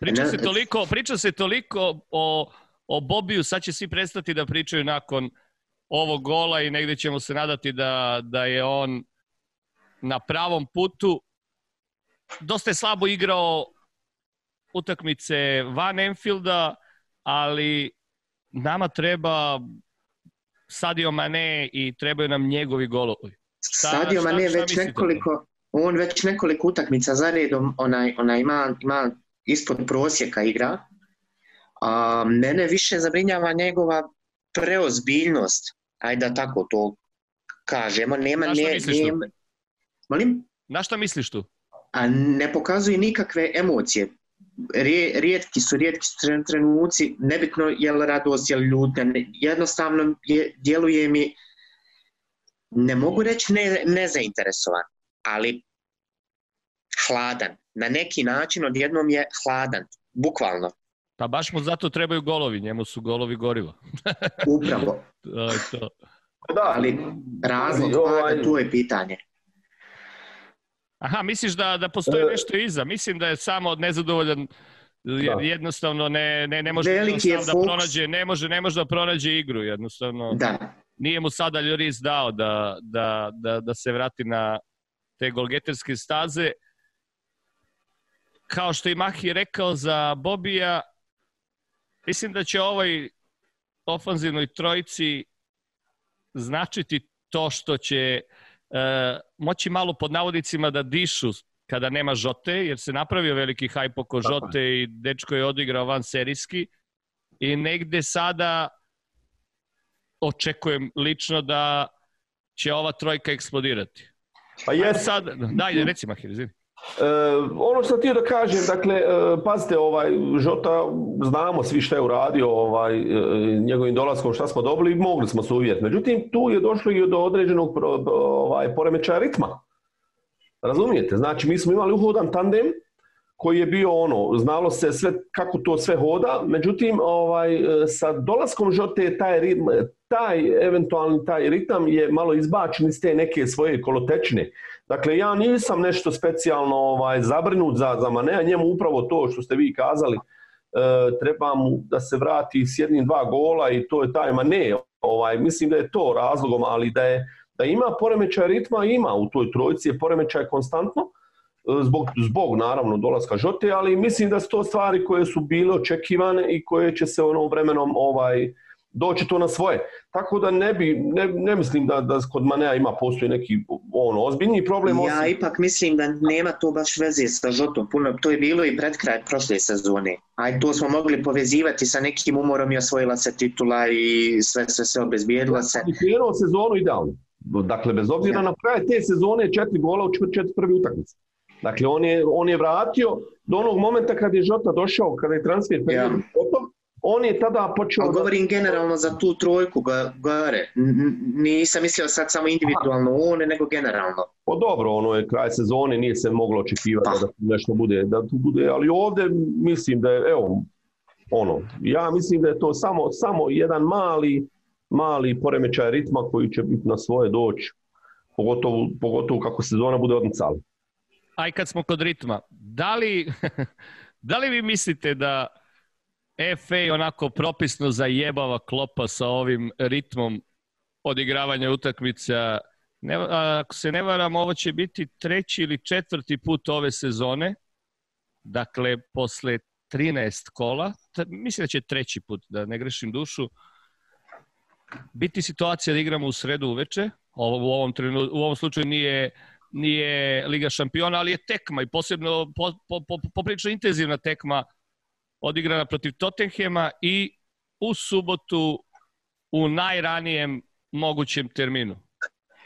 Priča se toliko, priča se toliko o o Bobiju, sad će svi prestati da pričaju nakon ovog gola i negde ćemo se nadati da, da je on na pravom putu. Dosta je slabo igrao utakmice van Enfielda, ali nama treba Sadio Mane i trebaju nam njegovi golovi. Sadio Mane šta, šta već nekoliko on već nekoliko utakmica za redom onaj, onaj ima, ima ispod prosjeka igra A mene više zabrinjava njegova preozbiljnost, ajde da tako to kažemo, nema... Na ne, nema... Molim? Na šta misliš tu? A ne pokazuje nikakve emocije. Rijetki su, rijetki su trenuci, nebitno je li radost, je li ljutnja, jednostavno je, djeluje mi, ne mogu reći ne, nezainteresovan, ali hladan. Na neki način odjednom je hladan, bukvalno. Pa baš mu zato trebaju golovi, njemu su golovi goriva. Upravo. to je to. Pa da, ali razlog pada, tu je pitanje. Aha, misliš da, da postoji e. nešto iza? Mislim da je samo nezadovoljan da. jednostavno ne, ne, ne može Veliki je da pronađe, ne može, ne može da pronađe igru jednostavno. Da. Nije mu sada Lloris dao da, da, da, da se vrati na te golgeterske staze. Kao što i Mahi rekao za Bobija, Mislim da će ovoj ofanzivnoj trojici značiti to što će e, moći malo pod navodicima da dišu kada nema Žote, jer se napravio veliki hajp oko Žote i dečko je odigrao van serijski i negde sada očekujem lično da će ova trojka eksplodirati. Pa je Sad, daj, reci Mahir, izvini. E, ono što ti da kažem, dakle, e, pazite, ovaj, Žota, znamo svi šta je uradio ovaj, e, njegovim dolaskom, šta smo dobili, mogli smo se uvjeriti. Međutim, tu je došlo i do određenog e, ovaj, poremećaja ritma. Razumijete? Znači, mi smo imali uhodan tandem, koji je bio ono, znalo se sve kako to sve hoda, međutim ovaj, e, sa dolaskom Žote taj, ritm, taj eventualni taj ritam je malo izbačen iz te neke svoje kolotečne. Dakle, ja nisam nešto specijalno ovaj, zabrinut za, za Manea, njemu upravo to što ste vi kazali, e, treba mu da se vrati s jednim dva gola i to je taj Mane. Ovaj, mislim da je to razlogom, ali da je da ima poremećaj ritma, ima u toj trojici, je poremećaj konstantno, e, zbog, zbog naravno dolaska Žote, ali mislim da su to stvari koje su bile očekivane i koje će se ono vremenom ovaj doći to na svoje. Tako da ne, bi, ne, ne mislim da, da kod Manea ima postoji neki on, ozbiljni problem. Ja osim... ipak mislim da nema to baš veze sa Žotom. Puno, to je bilo i pred kraj prošle sezone. A to smo mogli povezivati sa nekim umorom i osvojila se titula i sve se sve obezbijedila se. I krenuo sezonu idealno. Dakle, bez obzira ja. na kraj te sezone četiri gola u četiri, četiri prvi utakmice. Dakle, on je, on je vratio do onog momenta kad je Žota došao, kada je transfer period ja. gotov, On je tada počeo... Ali da- govorim da... generalno za tu trojku, Gore. Nisam mislio sad samo individualno one, nego generalno. Pa dobro, ono je kraj sezone, nije se moglo očekivati pa. da nešto bude, da tu bude, ali ovde mislim da je, evo, ono, ja mislim da je to samo, samo jedan mali, mali poremećaj ritma koji će biti na svoje doći, pogotovo, pogotovo kako sezona bude odmicala. Aj kad smo kod ritma, da li, da li vi mislite da FA onako propisno zajebava klopa sa ovim ritmom odigravanja utakmica. Ne, ako se ne varam, ovo će biti treći ili četvrti put ove sezone. Dakle, posle 13 kola, mislim da će treći put, da ne grešim dušu, biti situacija da igramo u sredu uveče, ovo, u, ovom trenu, u ovom slučaju nije nije Liga šampiona, ali je tekma i posebno po, po, po, poprično intenzivna tekma odigrana protiv Tottenhema i u subotu u najranijem mogućem terminu.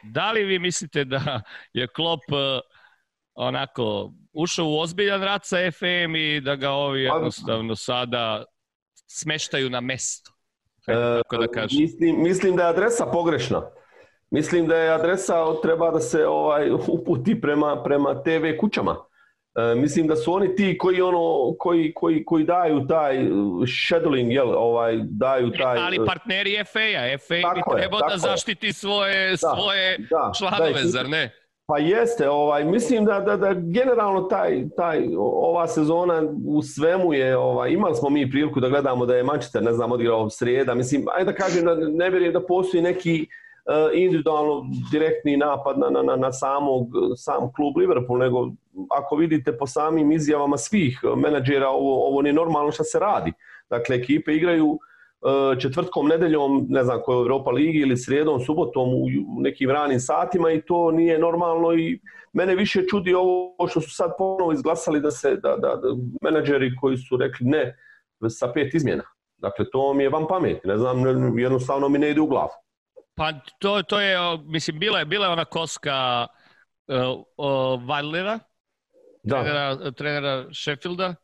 Da li vi mislite da je Klopp e, onako ušao u ozbiljan rad sa FM i da ga ovi pa, jednostavno sada smeštaju na mesto? E, tako da kažem. Mislim, mislim da je adresa pogrešna. Mislim da je adresa treba da se ovaj uputi prema prema TV kućama. E, mislim da su oni ti koji ono koji, koji, koji daju taj scheduling jel ovaj daju taj ali e, partneri FA-a FA bi trebao da zaštiti svoje da, svoje da, da članove da, zar ne pa jeste, ovaj, mislim da, da, da generalno taj, taj, ova sezona u svemu je, ovaj, imali smo mi priliku da gledamo da je Manchester, ne znam, odigrao sreda mislim, ajde da kažem da ne vjerujem da postoji neki e, individualno direktni napad na, na, na, na samog, sam klub Liverpool, nego ako vidite po samim izjavama svih e, menadžera, ovo, ovo nije normalno što se radi. Dakle, ekipe igraju e, četvrtkom, nedeljom, ne znam koja je Europa ligi ili srijedom, subotom u nekim ranim satima i to nije normalno i mene više čudi ovo što su sad ponovo izglasali da se da, da, da menadžeri koji su rekli ne sa pet izmjena. Dakle, to mi je vam pamet, ne znam, jednostavno mi ne ide u glavu. Pa to, to je, mislim, bila je, bila je ona koska uh, e, uh Valera, da. trenera, trenera Sheffielda.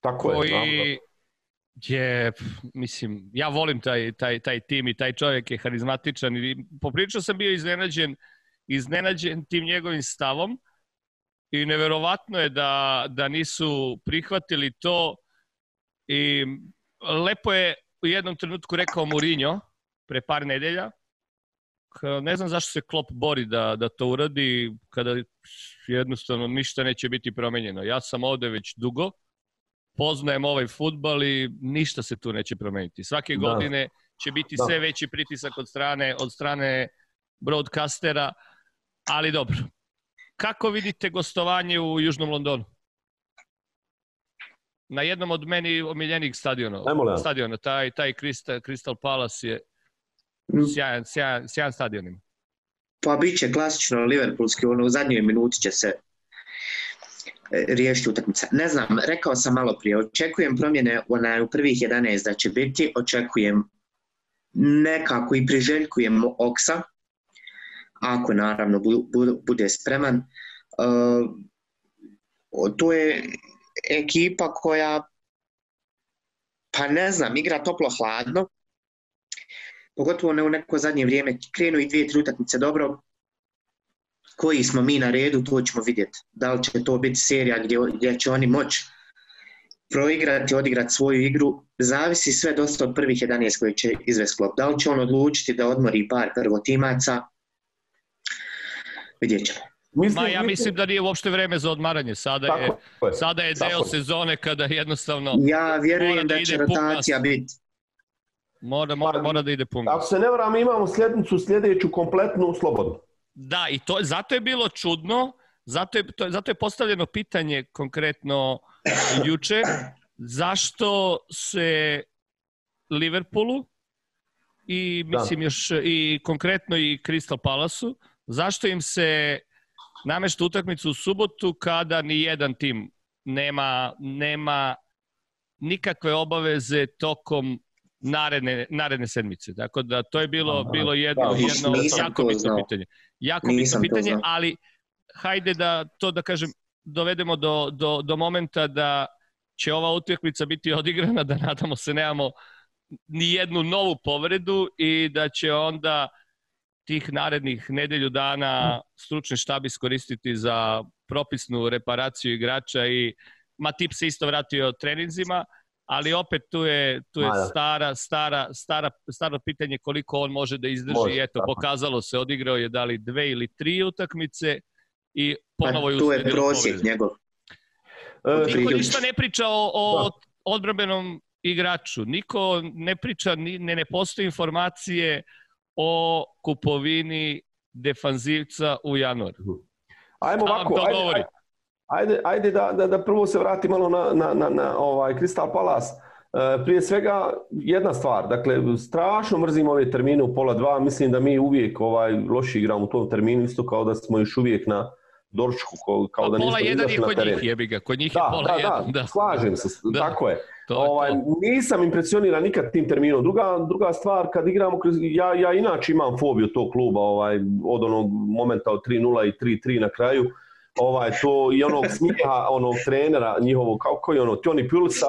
Tako je, da, da. je, mislim, ja volim taj, taj, taj tim i taj čovjek je harizmatičan i popričao sam bio iznenađen, iznenađen tim njegovim stavom i neverovatno je da, da nisu prihvatili to i lepo je u jednom trenutku rekao Mourinho pre par nedelja, ne znam zašto se Klopp bori da, da to uradi, kada jednostavno ništa neće biti promenjeno. Ja sam ovde već dugo, poznajem ovaj futbal i ništa se tu neće promeniti. Svake da. godine će biti da. sve veći pritisak od strane, od strane broadcastera, ali dobro. Kako vidite gostovanje u Južnom Londonu? Na jednom od meni omiljenih stadiona, stadiona taj, taj Crystal, Crystal Palace je Mm. sjajan, sjajan, sjajan stadion ima. Pa bit će klasično Liverpoolski, ono, u zadnjoj minuti će se e, riješiti utakmica. Ne znam, rekao sam malo prije, očekujem promjene onaj, u prvih 11 da će biti, očekujem nekako i priželjkujem Oksa, ako naravno bu, bu, bude spreman. Uh, to je ekipa koja, pa ne znam, igra toplo-hladno, pogotovo ne u neko zadnje vrijeme, krenu i dvije, tri utakmice dobro, koji smo mi na redu, to ćemo vidjeti. Da li će to biti serija gdje, gdje će oni moći proigrati, odigrati svoju igru, zavisi sve dosta od prvih 11 koji će izvesti klop. Da li će on odlučiti da odmori par prvotimaca, vidjet ćemo. Mislim, Ma ja mislim da nije uopšte vreme za odmaranje. Sada je, je. sada je deo sezone kada jednostavno... Ja vjerujem da, da će rotacija biti. Mora, mora, mora da ide punkt. Ako se ne varam, imamo sljednicu sljedeću kompletnu slobodno. Da, i to, zato je bilo čudno, zato je, to, zato je postavljeno pitanje konkretno e, juče, zašto se Liverpoolu i da. mislim da. još i konkretno i Crystal Palasu, zašto im se namešta utakmicu u subotu kada ni jedan tim nema, nema nikakve obaveze tokom naredne, naredne sedmice. Tako dakle, da to je bilo, Aha, bilo jedno, da, jedno jako bitno znao. pitanje. Jako nisam bitno pitanje, ali hajde da to da kažem dovedemo do, do, do momenta da će ova utakmica biti odigrana, da nadamo se nemamo ni jednu novu povredu i da će onda tih narednih nedelju dana stručni štab iskoristiti za propisnu reparaciju igrača i ma se isto vratio treninzima, ali opet tu je, tu je da. stara, stara, stara, staro pitanje koliko on može da izdrži. Može, Eto, tako. pokazalo se, odigrao je dali dve ili tri utakmice i ponovo je usledio Tu je da prosjek povredu. njegov. E, Niko ništa ne priča o, o da. odbrabenom igraču. Niko ne priča, ne, ne postoje informacije o kupovini defanzivca u januaru. Ajmo ovako, ajde, ajde, Ajde, ajde da, da, da prvo se vrati malo na, na, na, na ovaj Crystal Palace. E, prije svega jedna stvar, dakle strašno mrzim ove termine u pola dva, mislim da mi uvijek ovaj loši igramo u tom terminu, isto kao da smo još uvijek na, Dorčku, kao, pa kao da nismo izašli na teren. Pola jedan je kod njih, jebi ga, kod njih da, je pola da, da, jedan. Da, da, slažem se, da, tako je. To, ovaj, to. Nisam impresioniran nikad tim terminom. Druga, druga stvar, kad igramo, ja, ja inače imam fobiju tog kluba, ovaj, od onog momenta od 3-0 i 3-3 na kraju, ovaj, to i onog smijeha onog trenera njihovog, kao koji ono, Tony Pulusa,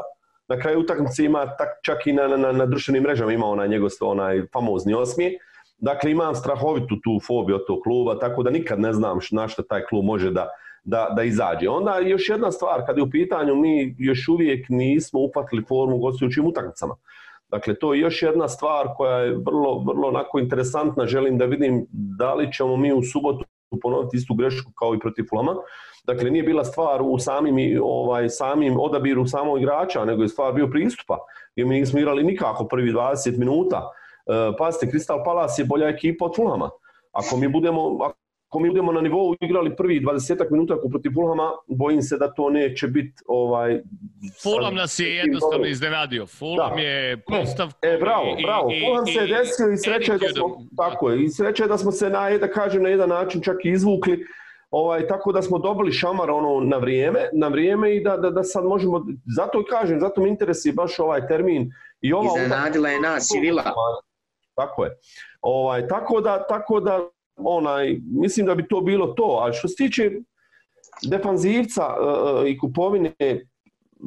na kraju utakmice ima tak, čak i na, na, na društvenim mrežama ima onaj njegov onaj famozni osmije. Dakle, imam strahovitu tu fobiju od tog kluba, tako da nikad ne znam na što taj klub može da, da, da izađe. Onda još jedna stvar, kad je u pitanju, mi još uvijek nismo upatili formu gostujućim utakmicama. Dakle, to je još jedna stvar koja je vrlo, vrlo onako interesantna. Želim da vidim da li ćemo mi u subotu ponoviti istu grešku kao i protiv Fulama. Dakle, nije bila stvar u samim, ovaj, samim odabiru samog igrača, nego je stvar bio pristupa. I mi nismo igrali nikako prvi 20 minuta. E, pazite, Crystal Palace je bolja ekipa od Fulama. Ako mi budemo, ako mi budemo na nivou igrali prvi 20 minuta ako protiv Fulhama, bojim se da to neće biti ovaj... Fulham nas je jednostavno dobro. iznenadio. Fulham da. je postav... E, bravo, bravo. I, Fulham se je desio i sreća je da smo... Da. Tako je, i sreća je da smo se na, da kažem, na jedan način čak i izvukli. Ovaj, tako da smo dobili šamar ono na vrijeme, na vrijeme i da, da, da sad možemo, zato i kažem, zato mi interesuje baš ovaj termin. I ova, Iznenadila je nas i Vila. Tako je. Ovaj, tako da, tako da onaj, mislim da bi to bilo to. ali što se tiče defanzivca e, e, i kupovine,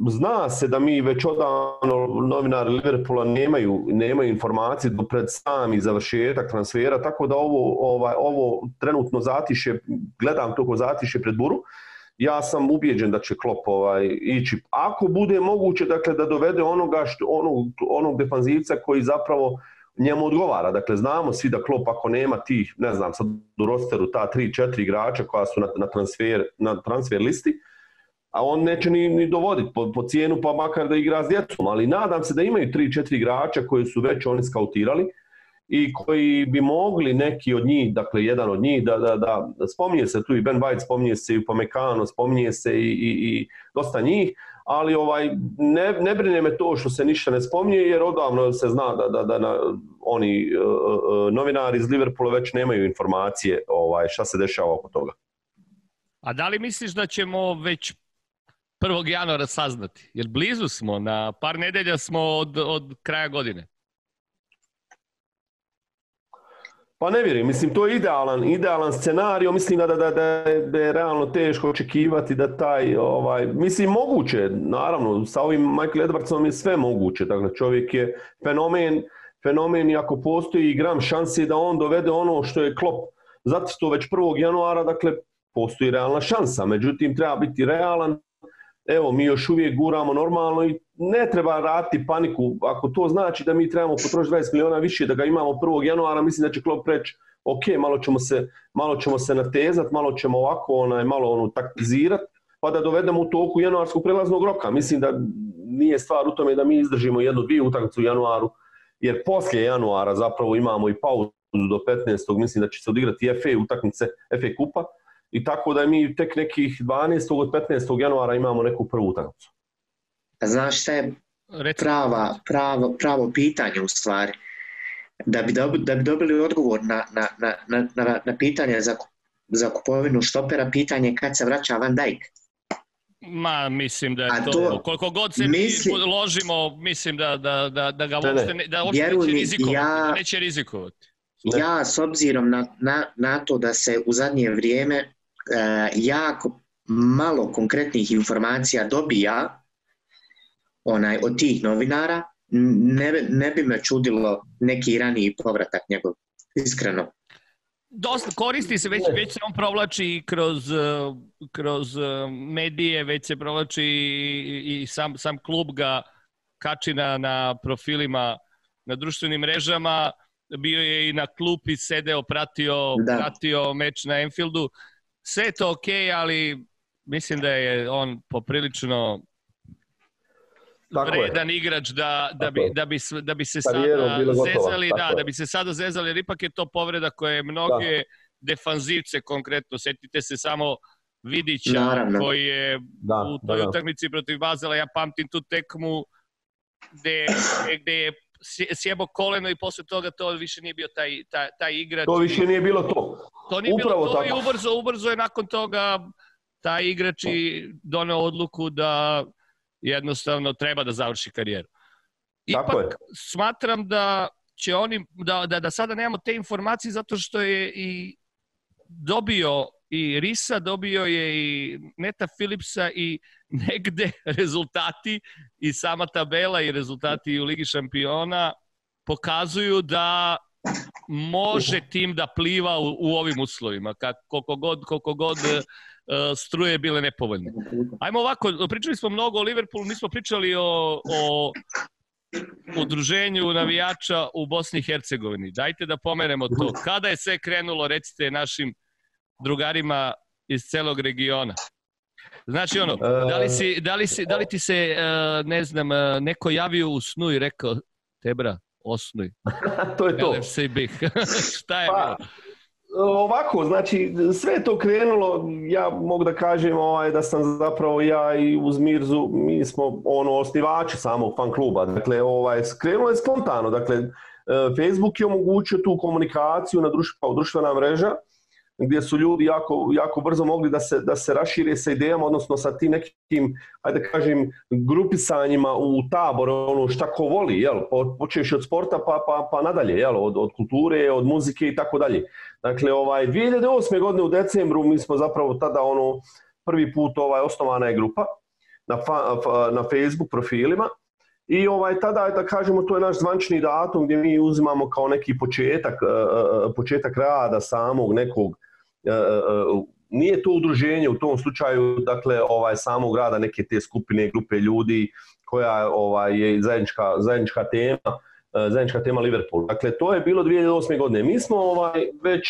zna se da mi već odavno novinari Liverpoola nemaju, nemaju informacije do pred sami završetak transfera, tako da ovo, ovaj, ovo trenutno zatiše, gledam to zatiše pred buru. Ja sam ubijeđen da će Klopp ovaj, ići. Ako bude moguće dakle, da dovede onoga što, onog, onog defanzivca koji zapravo njemu odgovara. Dakle, znamo svi da Klopp ako nema tih, ne znam, sad u rosteru ta 3-4 igrača koja su na, na, transfer, na transfer listi, a on neće ni, ni dovoditi po, po cijenu pa makar da igra s djecom, ali nadam se da imaju 3-4 igrača koje su već oni skautirali i koji bi mogli neki od njih, dakle jedan od njih, da, da, da, da spominje se tu i Ben White, spominje se i Pomekano, spominje se i, i, i dosta njih, ali ovaj, ne, ne brine me to što se ništa ne spominje, jer odavno se zna da, da, da na, oni uh, novinari iz Liverpoola već nemaju informacije ovaj, šta se dešava oko toga. A da li misliš da ćemo već 1. januara saznati? Jer blizu smo, na par nedelja smo od, od kraja godine. Pa ne vjerujem, mislim to je idealan, idealan scenario, mislim da, da, da, da, da je realno teško očekivati da taj, ovaj, mislim moguće, naravno, sa ovim Michael Edwardsom je sve moguće, dakle čovjek je fenomen, fenomen i ako postoji igram šanse da on dovede ono što je klop, zato što već 1. januara, dakle, postoji realna šansa, međutim treba biti realan, evo, mi još uvijek guramo normalno i ne treba raditi paniku. Ako to znači da mi trebamo potrošiti 20 miliona više, da ga imamo 1. januara, mislim da će Klopp reći, ok, malo ćemo se, malo ćemo se natezat, malo ćemo ovako, onaj, malo ono, taktizirat, pa da dovedemo u toku januarskog prelaznog roka. Mislim da nije stvar u tome da mi izdržimo jednu, dvije utakmicu u januaru, jer poslije januara zapravo imamo i pauzu do 15. mislim da će se odigrati FA utakmice, FA kupa, i tako da mi tek nekih 12. od 15. januara imamo neku prvu utakmicu. Znaš šta je prava, pravo, pravo pitanje u stvari? Da bi, dobi, da bi dobili odgovor na, na, na, na, na pitanje za, za kupovinu štopera, pitanje kad se vraća Van Dijk. Ma, mislim da je to, to, koliko god se mislim, mi ložimo, mislim da, da, da, da ga uopšte, ne, da uopšte neće rizikovati. Ja, neće rizikovati. Ja, s obzirom na, na, na to da se u zadnje vrijeme E, jako malo konkretnih informacija dobija onaj od tih novinara, ne, ne bi me čudilo neki raniji povratak njegov, iskreno. Dosta koristi se, već, već se on provlači kroz, e, kroz e, medije, već se provlači i, i sam, sam klub ga kači na, na profilima, na društvenim mrežama, bio je i na klupi, sedeo, pratio, da. pratio meč na Enfieldu. Uh, sve to okej, okay, ali mislim da je on poprilično Tako vredan je. igrač da, da, bi, da, bi, da bi se sada zezali, da, da bi se sada zezali, jer ipak je to povreda koja je mnoge da. defanzivce konkretno, setite se samo Vidića Naravno. koji je da, u toj da, da. utakmici protiv Bazela, ja pamtim tu tekmu gde, gde je sjebao koleno i posle toga to više nije bio taj, taj, taj igrač. To više nije bilo to. To nije Upravo bilo to tako. i ubrzo, ubrzo je nakon toga taj igrač i doneo odluku da jednostavno treba da završi karijeru. Ipak tako je. smatram da će oni, da, da, da sada nemamo te informacije zato što je i dobio i Risa, dobio je i Neta Philipsa i negde rezultati i sama tabela i rezultati u Ligi šampiona pokazuju da može tim da pliva u, u ovim uslovima, kak, koliko god, koliko god uh, struje bile nepovoljne. Ajmo ovako, pričali smo mnogo o Liverpoolu, nismo pričali o, o udruženju navijača u Bosni i Hercegovini. Dajte da pomeremo to. Kada je sve krenulo, recite našim drugarima iz celog regiona. Znači ono, e, da li, si, da li, si, da li ti se, e, ne znam, e, neko javio u snu i rekao, Tebra, osnuj. to je to. Elef se bih. Šta je pa, bilo? Ovako, znači, sve je to krenulo, ja mogu da kažem ovaj, da sam zapravo ja i uz Mirzu, mi smo ono, osnivači samog fan kluba. Dakle, ovaj, krenulo je spontano. Dakle, Facebook je omogućio tu komunikaciju na društva, društvena mreža gdje su ljudi jako, jako brzo mogli da se, da se rašire sa idejama, odnosno sa tim nekim, ajde da kažem, grupisanjima u tabor, ono šta ko voli, jel, počeš od sporta pa, pa, pa nadalje, jel, od, od kulture, od muzike i tako dalje. Dakle, ovaj, 2008. godine u decembru mi smo zapravo tada ono, prvi put ovaj, osnovana je grupa na, fa, na Facebook profilima, I ovaj, tada, da kažemo, to je naš zvančni datum gdje mi uzimamo kao neki početak, e, e, početak rada samog nekog, e, nije to udruženje u tom slučaju, dakle, ovaj, samog rada neke te skupine, grupe ljudi koja ovaj, je zajednička, zajednička tema, zajednička tema Liverpool. Dakle, to je bilo 2008. godine. Mi smo ovaj, već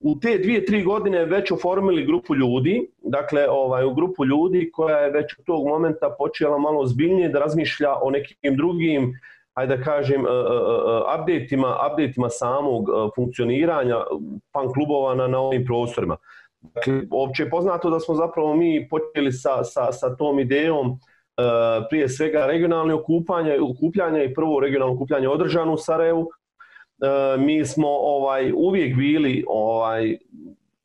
u te dvije, tri godine već oformili grupu ljudi, dakle ovaj, u grupu ljudi koja je već u tog momenta počela malo ozbiljnije da razmišlja o nekim drugim, ajde da kažem, e, e, e, updateima, updateima samog funkcioniranja punk klubova na, na ovim prostorima. Dakle, opće je poznato da smo zapravo mi počeli sa, sa, sa tom idejom prije svega regionalne okupanje, okupljanje i prvo regionalno okupljanje održano u Sarajevu, E, mi smo ovaj uvijek bili ovaj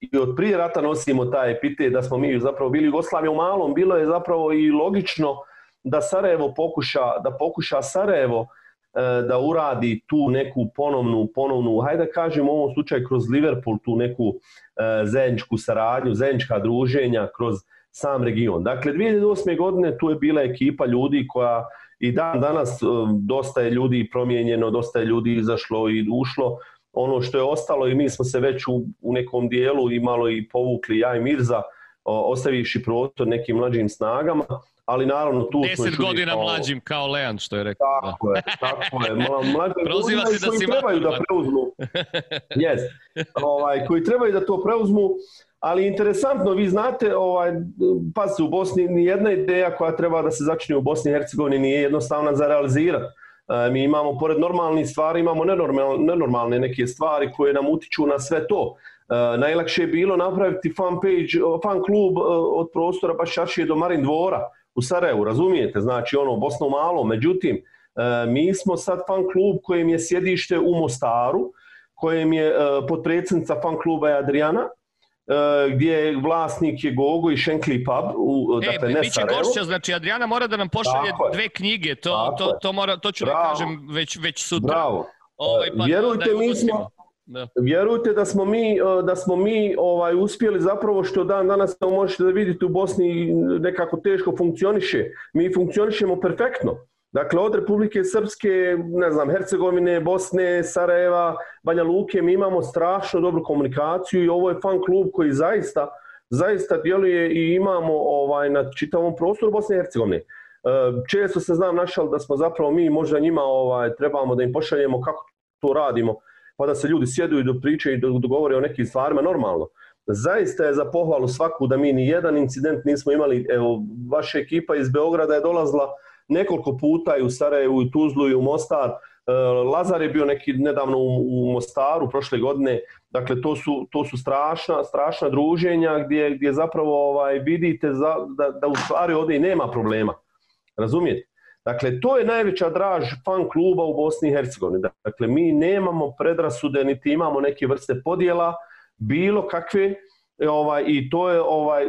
i od prije rata nosimo taj epitet da smo mi zapravo bili Jugoslavija u malom, bilo je zapravo i logično da Sarajevo pokuša, da pokuša Sarajevo e, da uradi tu neku ponovnu, ponovnu, hajde da kažem u ovom slučaju kroz Liverpool tu neku e, zajedničku saradnju, zajednička druženja kroz sam region. Dakle, 2008. godine tu je bila ekipa ljudi koja i dan danas e, dosta je ljudi promijenjeno, dosta je ljudi izašlo i ušlo. Ono što je ostalo i mi smo se već u, u nekom dijelu i malo i povukli ja i Mirza, ostavivši prostor nekim mlađim snagama, ali naravno tu 10 smo još godina kao... mlađim kao Leon što je rekao. Da. Tako je, tako je. Mlađi Proziva se da koji si trebaju da preuzmu. Yes. Ovaj koji trebaju da to preuzmu Ali interesantno, vi znate, ovaj, pazite, u Bosni ni jedna ideja koja treba da se začne u Bosni i Hercegovini nije jednostavna za realizirati. E, mi imamo, pored normalnih stvari, imamo nenormalne, nenormalne neke stvari koje nam utiču na sve to. E, najlakše je bilo napraviti fan, page, fan klub e, od prostora baš Čašije do Marin dvora u Sarajevu, razumijete? Znači, ono, Bosno malo, međutim, mi smo sad fan klub kojem je sjedište u Mostaru, kojem je podpredsjednica fan kluba je Adriana, E, gdje je vlasnik je Gogo i Shankly Pub, u, e, e dakle ne Sarajevo. E, gošća, znači Adriana mora da nam pošalje dve knjige, to, to, to, mora, to ću da Bravo. da kažem već, već sutra. Bravo. E, ovaj, pa da- Vjerujte, da mi smo, da. Vjerujte da smo mi, da smo mi ovaj, uspjeli zapravo što dan danas možete da vidite u Bosni nekako teško funkcioniše. Mi funkcionišemo perfektno. Dakle, od Republike Srpske, ne znam, Hercegovine, Bosne, Sarajeva, Banja Luke, mi imamo strašno dobru komunikaciju i ovo je fan klub koji zaista, zaista djeluje i imamo ovaj, na čitavom prostoru Bosne i Hercegovine. E, često se znam našao da smo zapravo mi možda njima ovaj, trebamo da im pošaljemo kako to radimo, pa da se ljudi sjedu i dopričaju i dogovore o nekim stvarima normalno. Zaista je za pohvalu svaku da mi ni jedan incident nismo imali. Evo, vaša ekipa iz Beograda je dolazila nekoliko puta i u Sarajevu, i Tuzlu, i u Mostar. E, Lazar je bio neki nedavno u, Mostaru prošle godine. Dakle, to su, to su strašna, strašna druženja gdje, gdje zapravo ovaj, vidite za, da, da u stvari ovdje i nema problema. Razumijete? Dakle, to je najveća draž fan kluba u Bosni i Hercegovini. Dakle, mi nemamo predrasude, niti imamo neke vrste podjela, bilo kakve, ovaj, i to je, ovaj,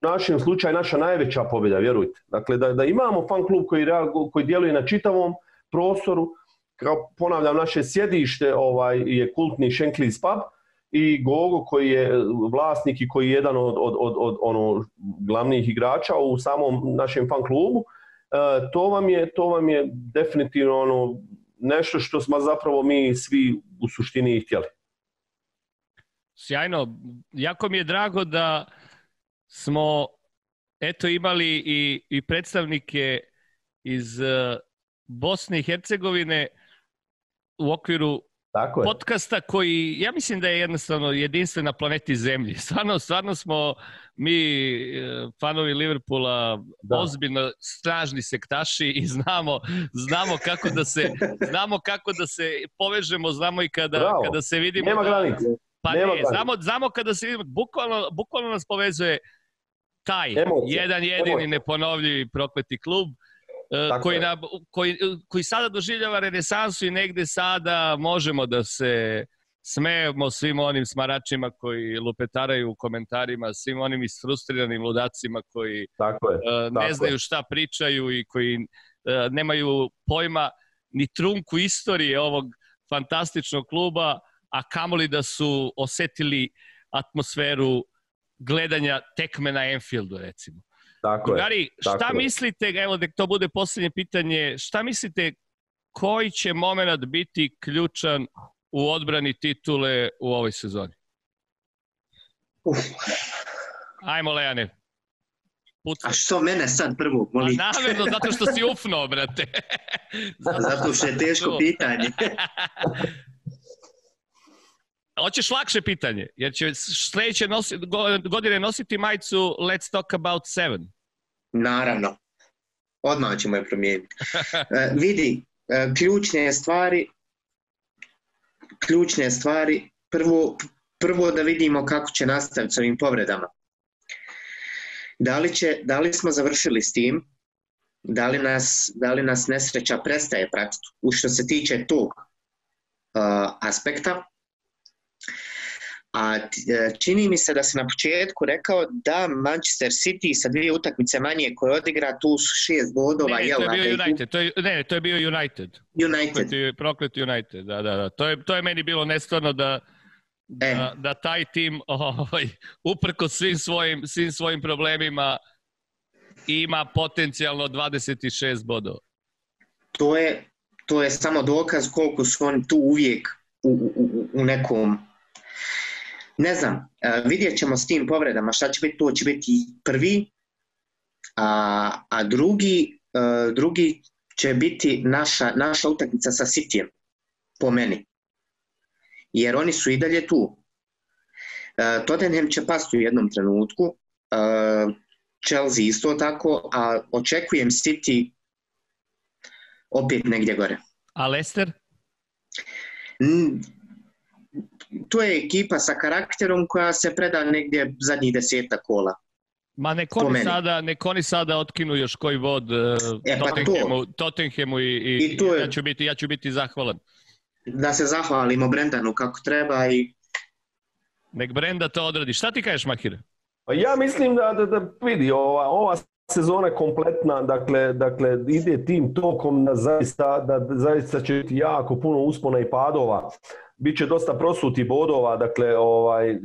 našem slučaju naša najveća pobjeda, vjerujte. Dakle, da, da imamo fan klub koji, koji djeluje na čitavom prostoru, kao ponavljam, naše sjedište ovaj, je kultni Šenklis pub i Gogo koji je vlasnik i koji je jedan od, od, od, od ono, glavnih igrača u samom našem fan klubu, e, to, vam je, to vam je definitivno ono, nešto što smo zapravo mi svi u suštini htjeli. Sjajno, jako mi je drago da smo eto imali i, i predstavnike iz eh, Bosne i Hercegovine u okviru Tako je. podcasta koji, ja mislim da je jednostavno jedinstven na planeti Zemlji. Stvarno, stvarno smo mi, eh, fanovi Liverpoola, da. ozbiljno stražni sektaši i znamo, znamo, kako da se, znamo kako da se povežemo, znamo i kada, Bravo. kada se vidimo. Nema granice. pa Nema ne, granice. znamo, znamo kada se vidimo, bukvalno, bukvalno nas povezuje uh, taj Emocija. jedan jedini Emocija. neponovljivi prokleti klub e, koji, na, koji, e, koji sada doživljava renesansu i negde sada možemo da se smejemo svim onim smaračima koji lupetaraju u komentarima, svim onim isfrustriranim ludacima koji tako je, e, tako ne znaju šta pričaju i koji nemaju pojma ni trunku istorije ovog fantastičnog kluba, a kamoli da su osetili atmosferu uh, gledanja tekme na Enfieldu, recimo. Tako je. Tako šta je. mislite, evo da to bude poslednje pitanje, šta mislite koji će moment biti ključan u odbrani titule u ovoj sezoni? Uf. Ajmo, Lejane. Put. A što mene sad prvo, molim? A pa namerno, zato što si ufno, brate. zato, da, zato što je teško pitanje. Hoćeš lakše pitanje, jer će sledeće nosi, godine nositi majicu Let's Talk About Seven. Naravno. Odmah ćemo je promijeniti. e, vidi, e, ključne stvari, ključne stvari, prvo, prvo da vidimo kako će nastaviti s ovim povredama. Da li, će, da li smo završili s tim, da li nas, da li nas nesreća prestaje pratiti. U što se tiče tog uh, aspekta, A e, čini mi se da se na početku rekao da Manchester City sa dvije utakmice manje koje odigra tu šest bodova. Ne, ne, to je bio United. To je, ne, to je bio United. United. Prokleti, proklet United, da, da, da. To je, to je meni bilo nestvarno da, e. da, da taj tim ovaj, uprko svim svojim, svim svojim problemima ima potencijalno 26 bodova. To je, to je samo dokaz koliko su oni tu uvijek u, u, u nekom ne znam, e, vidjet ćemo s tim povredama šta će biti, tu, će biti prvi, a, a drugi, a, e, drugi će biti naša, naša utakmica sa Sitijem, po meni. Jer oni su i dalje tu. E, Tottenham će pasti u jednom trenutku, e, Chelsea isto tako, a očekujem City opet negdje gore. A Leicester? to je ekipa sa karakterom koja se preda negdje zadnjih deseta kola. Ma nek oni, sada, nek oni sada otkinu još koji vod uh, e, e, pa Tottenhamu, to. Tottenhamu i, i, I to ja, ću biti, ja ću biti zahvalan. Da se zahvalimo Brendanu kako treba i... Nek Brenda to odradi. Šta ti kažeš, Mahir? Pa ja mislim da, da, da vidi, ova, ova sezona kompletna, dakle, dakle ide tim tokom na da zaista, da, zaista će biti jako puno uspona i padova bit će dosta prosuti bodova, dakle ovaj,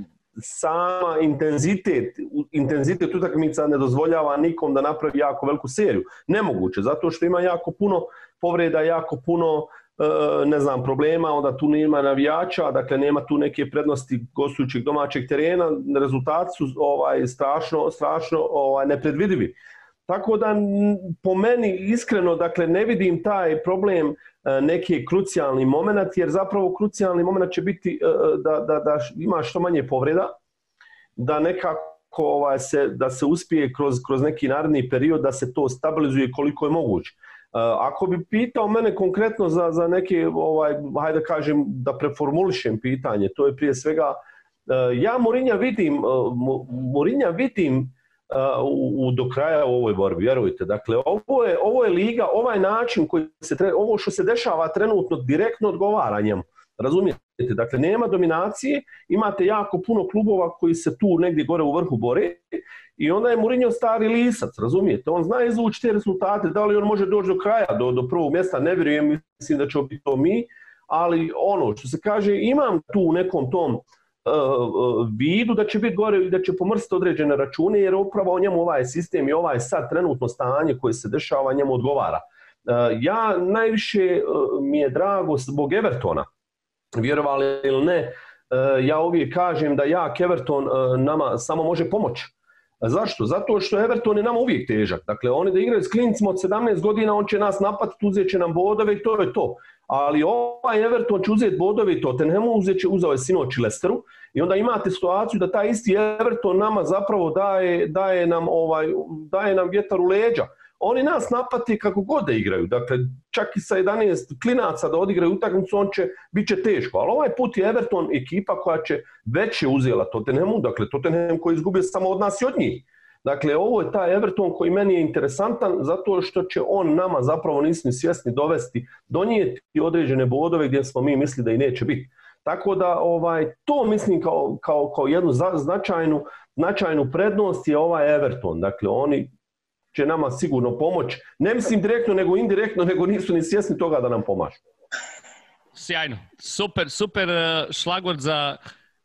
sama intenzitet, intenzitet utakmica ne dozvoljava nikom da napravi jako veliku seriju. Nemoguće, zato što ima jako puno povreda, jako puno e, ne znam, problema, onda tu nema navijača, dakle nema tu neke prednosti gostujućeg domaćeg terena, rezultati su ovaj, strašno, strašno ovaj, nepredvidivi. Tako da po meni iskreno dakle ne vidim taj problem E, neki krucijalni moment, jer zapravo krucijalni moment će biti e, e, da, da, da ima što manje povreda, da nekako ovaj, se, da se uspije kroz, kroz neki naredni period da se to stabilizuje koliko je moguće. Ako bi pitao mene konkretno za, za neke, ovaj, hajde da kažem, da preformulišem pitanje, to je prije svega, ja Morinja vidim, Morinja vidim u, u, do kraja u ovoj borbi, vjerujte. Dakle, ovo je, ovo je liga, ovaj način koji se, ovo što se dešava trenutno direktno odgovara njemu. Razumijete? Dakle, nema dominacije, imate jako puno klubova koji se tu negdje gore u vrhu bore i onda je Mourinho stari lisac, razumijete? On zna izvući te rezultate, da li on može doći do kraja, do, do prvog mjesta, ne vjerujem, mislim da ćemo biti to mi, ali ono što se kaže, imam tu u nekom tom Eh, eh, vidu da će biti gore i da će pomrsti određene račune jer upravo njemu ovaj sistem i ovaj sad trenutno stanje koje se dešava njemu odgovara. Eh, ja najviše mi je drago zbog Evertona, vjerovali ili ne, ja uvijek kažem da jak Everton nama samo može pomoći. Zašto? Zato što Everton je nama uvijek težak. Dakle, oni da igraju s klincima od 17 godina, on će nas napati, uzet će nam bodove i to je to ali ovaj Everton će uzeti bodove i Tottenhamu, uzet će, uzao je sinoć Lesteru i onda imate situaciju da taj isti Everton nama zapravo daje, daje, nam, ovaj, daje nam vjetar u leđa. Oni nas napati kako god da igraju. Dakle, čak i sa 11 klinaca da odigraju utakmicu, on će, bit će teško. Ali ovaj put je Everton ekipa koja će već je uzela Tottenhamu, dakle Tottenham koji izgubio samo od nas i od njih. Dakle, ovo je taj Everton koji meni je interesantan zato što će on nama zapravo nismo svjesni dovesti, donijeti određene bodove gdje smo mi misli da i neće biti. Tako da ovaj to mislim kao, kao, kao jednu značajnu, značajnu prednost je ovaj Everton. Dakle, oni će nama sigurno pomoć. Ne mislim direktno, nego indirektno, nego nisu ni svjesni toga da nam pomažu. Sjajno. Super, super eh, šlagord za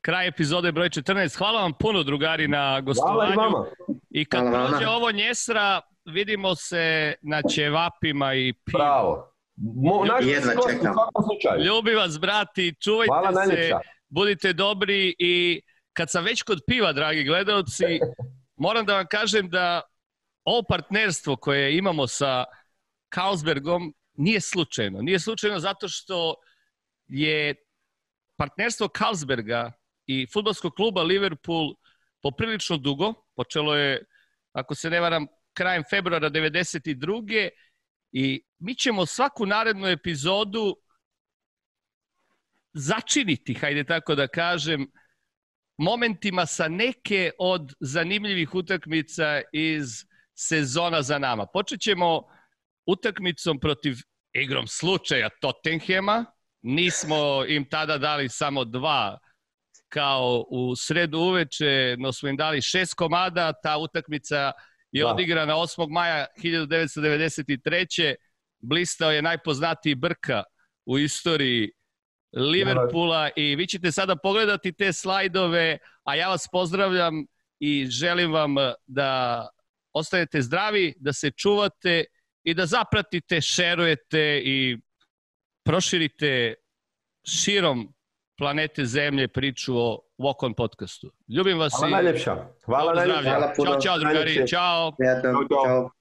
kraj epizode broj 14. Hvala vam puno, drugari, na gostovanju. Hvala i vama. I kad Hvala prođe ovo njesra, vidimo se na ćevapima i pivu. Bravo. Mo, naš jedva čekam. Ljubi vas, brati, čuvajte Hvala se, najljepša. budite dobri i kad sam već kod piva, dragi gledalci, moram da vam kažem da ovo partnerstvo koje imamo sa Carlsbergom nije slučajno. Nije slučajno zato što je partnerstvo Carlsberga i futbalskog kluba Liverpool poprilično dugo, počelo je, ako se ne varam, krajem februara 92. I mi ćemo svaku narednu epizodu začiniti, hajde tako da kažem, momentima sa neke od zanimljivih utakmica iz sezona za nama. Počet ćemo utakmicom protiv igrom slučaja Tottenhema. Nismo im tada dali samo dva kao u sredu uveče, no su im dali šest komada, ta utakmica je da. odigrana 8. maja 1993. Blistao je najpoznatiji Brka u istoriji Liverpoola i vi ćete sada pogledati te slajdove, a ja vas pozdravljam i želim vam eh, da ostanete zdravi, da se čuvate i da zapratite, šerujete i proširite širom Planete Zemlje priču o Wokon podcastu. Ljubim vas Hvala i... najljepša. Hvala najljepša. Hvala puno. Ćao, ćao, drugari. Ćao. ćao. čao.